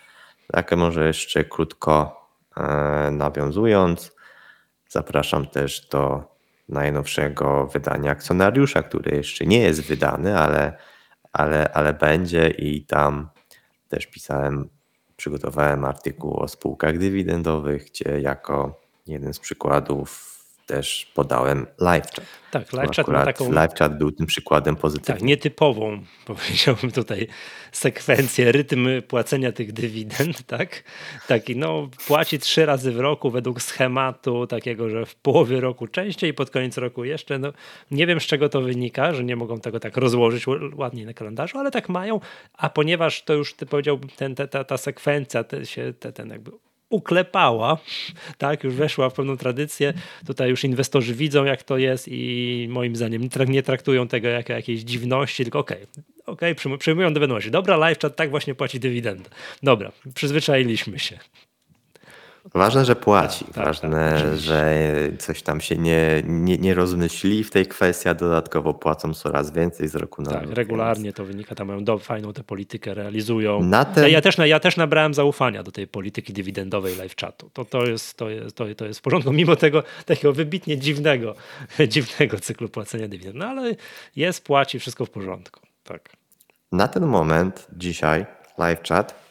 Tak, może jeszcze krótko e, nawiązując, zapraszam też do najnowszego wydania akcjonariusza, który jeszcze nie jest wydany, ale, ale, ale będzie i tam też pisałem, przygotowałem artykuł o spółkach dywidendowych, gdzie jako jeden z przykładów też podałem LiveChat. Tak, LiveChat ma taką... LiveChat był tym przykładem pozytywnym. Tak, nietypową, powiedziałbym tutaj, sekwencję, rytm płacenia tych dywidend, tak? Taki, no, płaci trzy razy w roku według schematu takiego, że w połowie roku częściej, pod koniec roku jeszcze, no, nie wiem z czego to wynika, że nie mogą tego tak rozłożyć ładniej na kalendarzu, ale tak mają, a ponieważ to już, ty powiedziałbym, ten, ta, ta sekwencja, ten, się, ten jakby uklepała, tak, już weszła w pewną tradycję. Tutaj już inwestorzy widzą, jak to jest i moim zdaniem nie traktują tego jako jakiejś dziwności, tylko okej, okay, okay, przyjmują do Dobra, live chat tak właśnie płaci dywidendę. Dobra, przyzwyczailiśmy się. Ważne, że płaci. Tak, Ważne, tak, że coś tam się nie, nie, nie rozmyśli w tej kwestii, a dodatkowo płacą coraz więcej z roku na tak, rok. regularnie więc... to wynika, tam mają do, fajną tę politykę, realizują. Na ten... ja, też, ja też nabrałem zaufania do tej polityki dywidendowej live chatu. To, to, jest, to, jest, to, to jest w porządku, mimo tego takiego wybitnie dziwnego, dziwnego cyklu płacenia dywidend. No ale jest, płaci, wszystko w porządku. Tak. Na ten moment dzisiaj live chat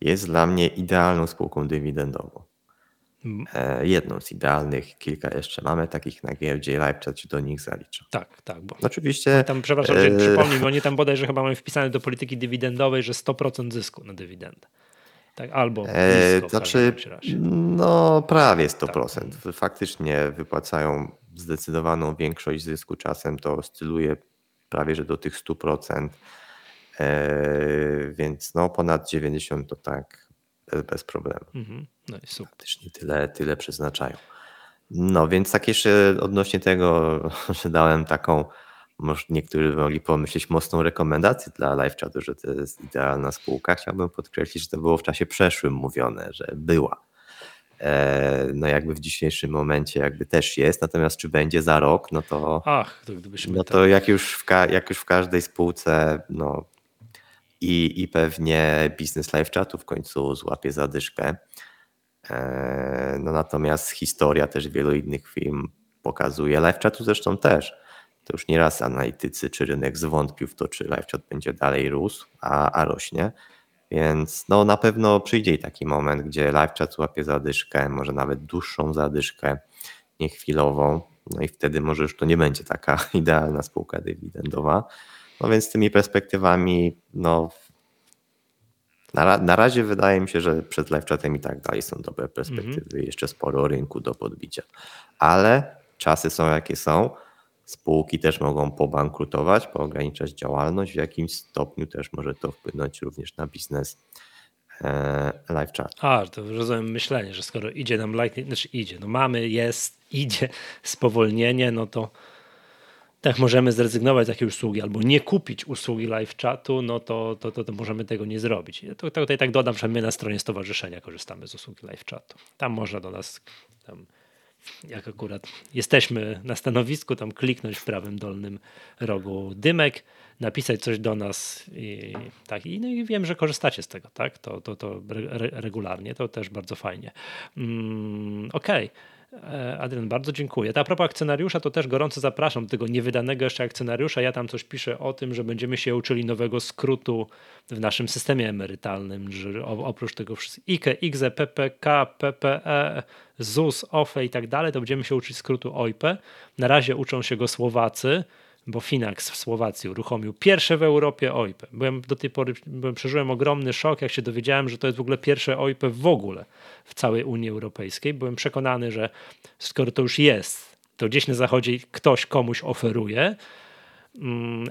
jest dla mnie idealną spółką dywidendową. Mhm. E, jedną z idealnych, kilka jeszcze mamy takich na giełdzie LiveChat się do nich zalicza. Tak, tak. Bo Oczywiście. Tam, przepraszam, że e... przypomnij, bo oni tam bodajże chyba mamy wpisane do polityki dywidendowej, że 100% zysku na dywidendę. Tak, albo e, nisko, znaczy, no prawie 100%. Tak. Faktycznie wypłacają zdecydowaną większość zysku, czasem to oscyluje prawie że do tych 100%. E, więc no ponad 90 to tak bez problemu. Mhm. No i super. Faktycznie tyle, tyle przeznaczają. No więc tak jeszcze odnośnie tego, że dałem taką, może niektórzy mogli pomyśleć, mocną rekomendację dla LiveChatu, że to jest idealna spółka. Chciałbym podkreślić, że to było w czasie przeszłym mówione, że była. E, no jakby w dzisiejszym momencie jakby też jest, natomiast czy będzie za rok, no to, Ach, to no to tak... jak, już w jak już w każdej spółce no, i, i pewnie biznes live chatu w końcu złapie zadyszkę. E, no natomiast historia też wielu innych firm pokazuje, live chatu zresztą też. To już nieraz analitycy czy rynek zwątpił w to, czy live chat będzie dalej rósł, a, a rośnie. Więc no na pewno przyjdzie taki moment, gdzie live chat złapie zadyszkę, może nawet dłuższą zadyszkę. wybuchnie chwilową, no i wtedy może już to nie będzie taka idealna spółka dywidendowa. No więc z tymi perspektywami, no na, na razie wydaje mi się, że przed live chatem i tak dalej są dobre perspektywy, -hmm. jeszcze sporo rynku do podbicia. Ale czasy są jakie są. Spółki też mogą pobankrutować, poograniczać działalność. W jakimś stopniu też może to wpłynąć również na biznes e, live chat. A, to rozumiem myślenie, że skoro idzie nam Lightning, znaczy idzie, no mamy, jest, idzie spowolnienie, no to tak możemy zrezygnować z jakiejś usługi albo nie kupić usługi live chatu, no to, to, to, to możemy tego nie zrobić. To, to tutaj tak dodam, że my na stronie stowarzyszenia korzystamy z usługi live chatu. Tam można do nas, tam, jak akurat jesteśmy na stanowisku, tam kliknąć w prawym dolnym rogu dymek, napisać coś do nas i tak, i, no i wiem, że korzystacie z tego, tak? To, to, to re, regularnie, to też bardzo fajnie. Mm, Okej. Okay. E, Adrian, bardzo dziękuję. A propos akcjonariusza, to też gorąco zapraszam do tego niewydanego jeszcze akcjonariusza. Ja tam coś piszę o tym, że będziemy się uczyli nowego skrótu w naszym systemie emerytalnym, że oprócz tego wszystkiego IKE, IGZE, PPK, PPE, ZUS, OFE i tak dalej, to będziemy się uczyć skrótu OIPE. Na razie uczą się go Słowacy, bo Finax w Słowacji uruchomił pierwsze w Europie OIP. Byłem do tej pory, byłem, przeżyłem ogromny szok, jak się dowiedziałem, że to jest w ogóle pierwsze OIP w ogóle w całej Unii Europejskiej. Byłem przekonany, że skoro to już jest, to gdzieś na zachodzie ktoś komuś oferuje,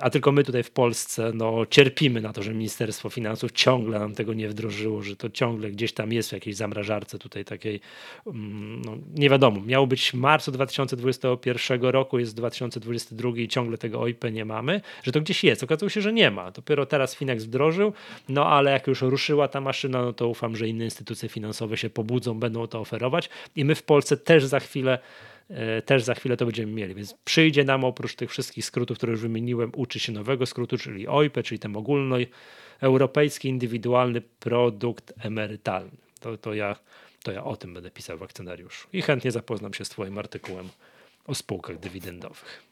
a tylko my tutaj w Polsce no, cierpimy na to, że Ministerstwo Finansów ciągle nam tego nie wdrożyło, że to ciągle gdzieś tam jest w jakiejś zamrażarce tutaj takiej, mm, no, nie wiadomo, miało być w marcu 2021 roku, jest 2022 i ciągle tego OIP nie mamy, że to gdzieś jest. Okazało się, że nie ma. Dopiero teraz Finax wdrożył, no ale jak już ruszyła ta maszyna, no to ufam, że inne instytucje finansowe się pobudzą, będą to oferować i my w Polsce też za chwilę też za chwilę to będziemy mieli. Więc przyjdzie nam oprócz tych wszystkich skrótów, które już wymieniłem, uczy się nowego skrótu, czyli OIP, czyli ten ogólny europejski indywidualny produkt emerytalny. To, to, ja, to ja o tym będę pisał w akcjonariuszu i chętnie zapoznam się z Twoim artykułem o spółkach dywidendowych.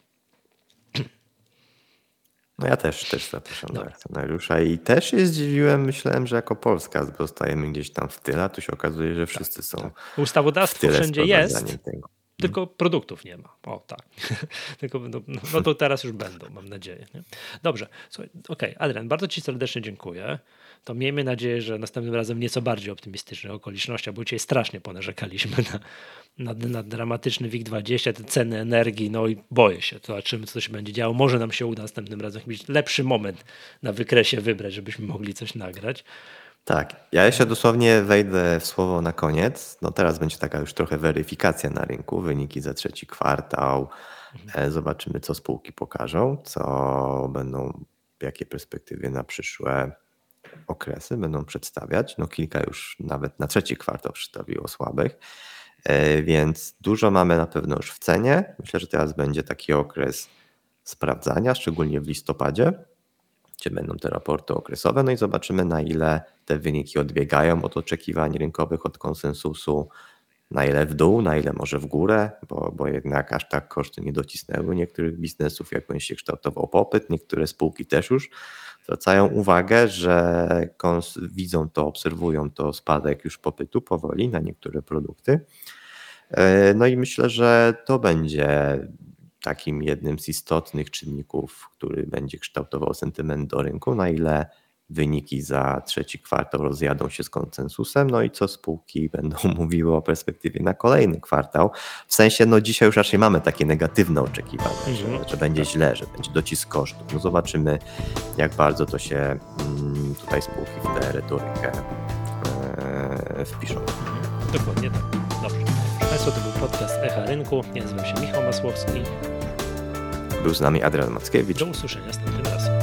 No ja też, też zapraszam do akcjonariusza i też się zdziwiłem, myślałem, że jako Polska zostajemy gdzieś tam w tyle, a tu się okazuje, że wszyscy tak, są. Tak. Ustawodawstwo wszędzie jest. Tego. Tylko produktów nie ma. O tak. Tylko, no, no, to teraz już będą, mam nadzieję. Nie? Dobrze, okej, okay. Adrian, bardzo Ci serdecznie dziękuję. To miejmy nadzieję, że następnym razem nieco bardziej optymistycznych okolicznościach, bo dzisiaj strasznie ponarzekaliśmy na, na, na dramatyczny WIG20, te ceny energii, no i boję się, zobaczymy, co się będzie działo. Może nam się uda następnym razem jakiś lepszy moment na wykresie wybrać, żebyśmy mogli coś nagrać. Tak, ja jeszcze dosłownie wejdę w słowo na koniec. No teraz będzie taka już trochę weryfikacja na rynku, wyniki za trzeci kwartał. Mhm. E, zobaczymy, co spółki pokażą, co będą, jakie perspektywy na przyszłe okresy będą przedstawiać. No kilka już nawet na trzeci kwartał przedstawiło słabych, e, więc dużo mamy na pewno już w cenie. Myślę, że teraz będzie taki okres sprawdzania, szczególnie w listopadzie gdzie będą te raporty okresowe, no i zobaczymy na ile te wyniki odbiegają od oczekiwań rynkowych, od konsensusu, na ile w dół, na ile może w górę, bo, bo jednak aż tak koszty nie docisnęły niektórych biznesów, jak będzie się kształtował popyt. Niektóre spółki też już zwracają uwagę, że widzą to, obserwują to spadek już popytu powoli na niektóre produkty. E, no i myślę, że to będzie takim jednym z istotnych czynników, który będzie kształtował sentyment do rynku, na ile wyniki za trzeci kwartał rozjadą się z konsensusem, no i co spółki będą mówiły o perspektywie na kolejny kwartał. W sensie, no dzisiaj już raczej mamy takie negatywne oczekiwania, że, mhm. że będzie źle, że będzie docisk kosztów. No zobaczymy, jak bardzo to się mm, tutaj spółki w tę retorykę e, wpiszą. Mhm. Dokładnie tak. Dobrze. Państwo, to był podcast Echa Rynku. Ja nazywam się Michał Masłowski. Był z nami Adrian Mackiewicz. Do usłyszenia następnym razem.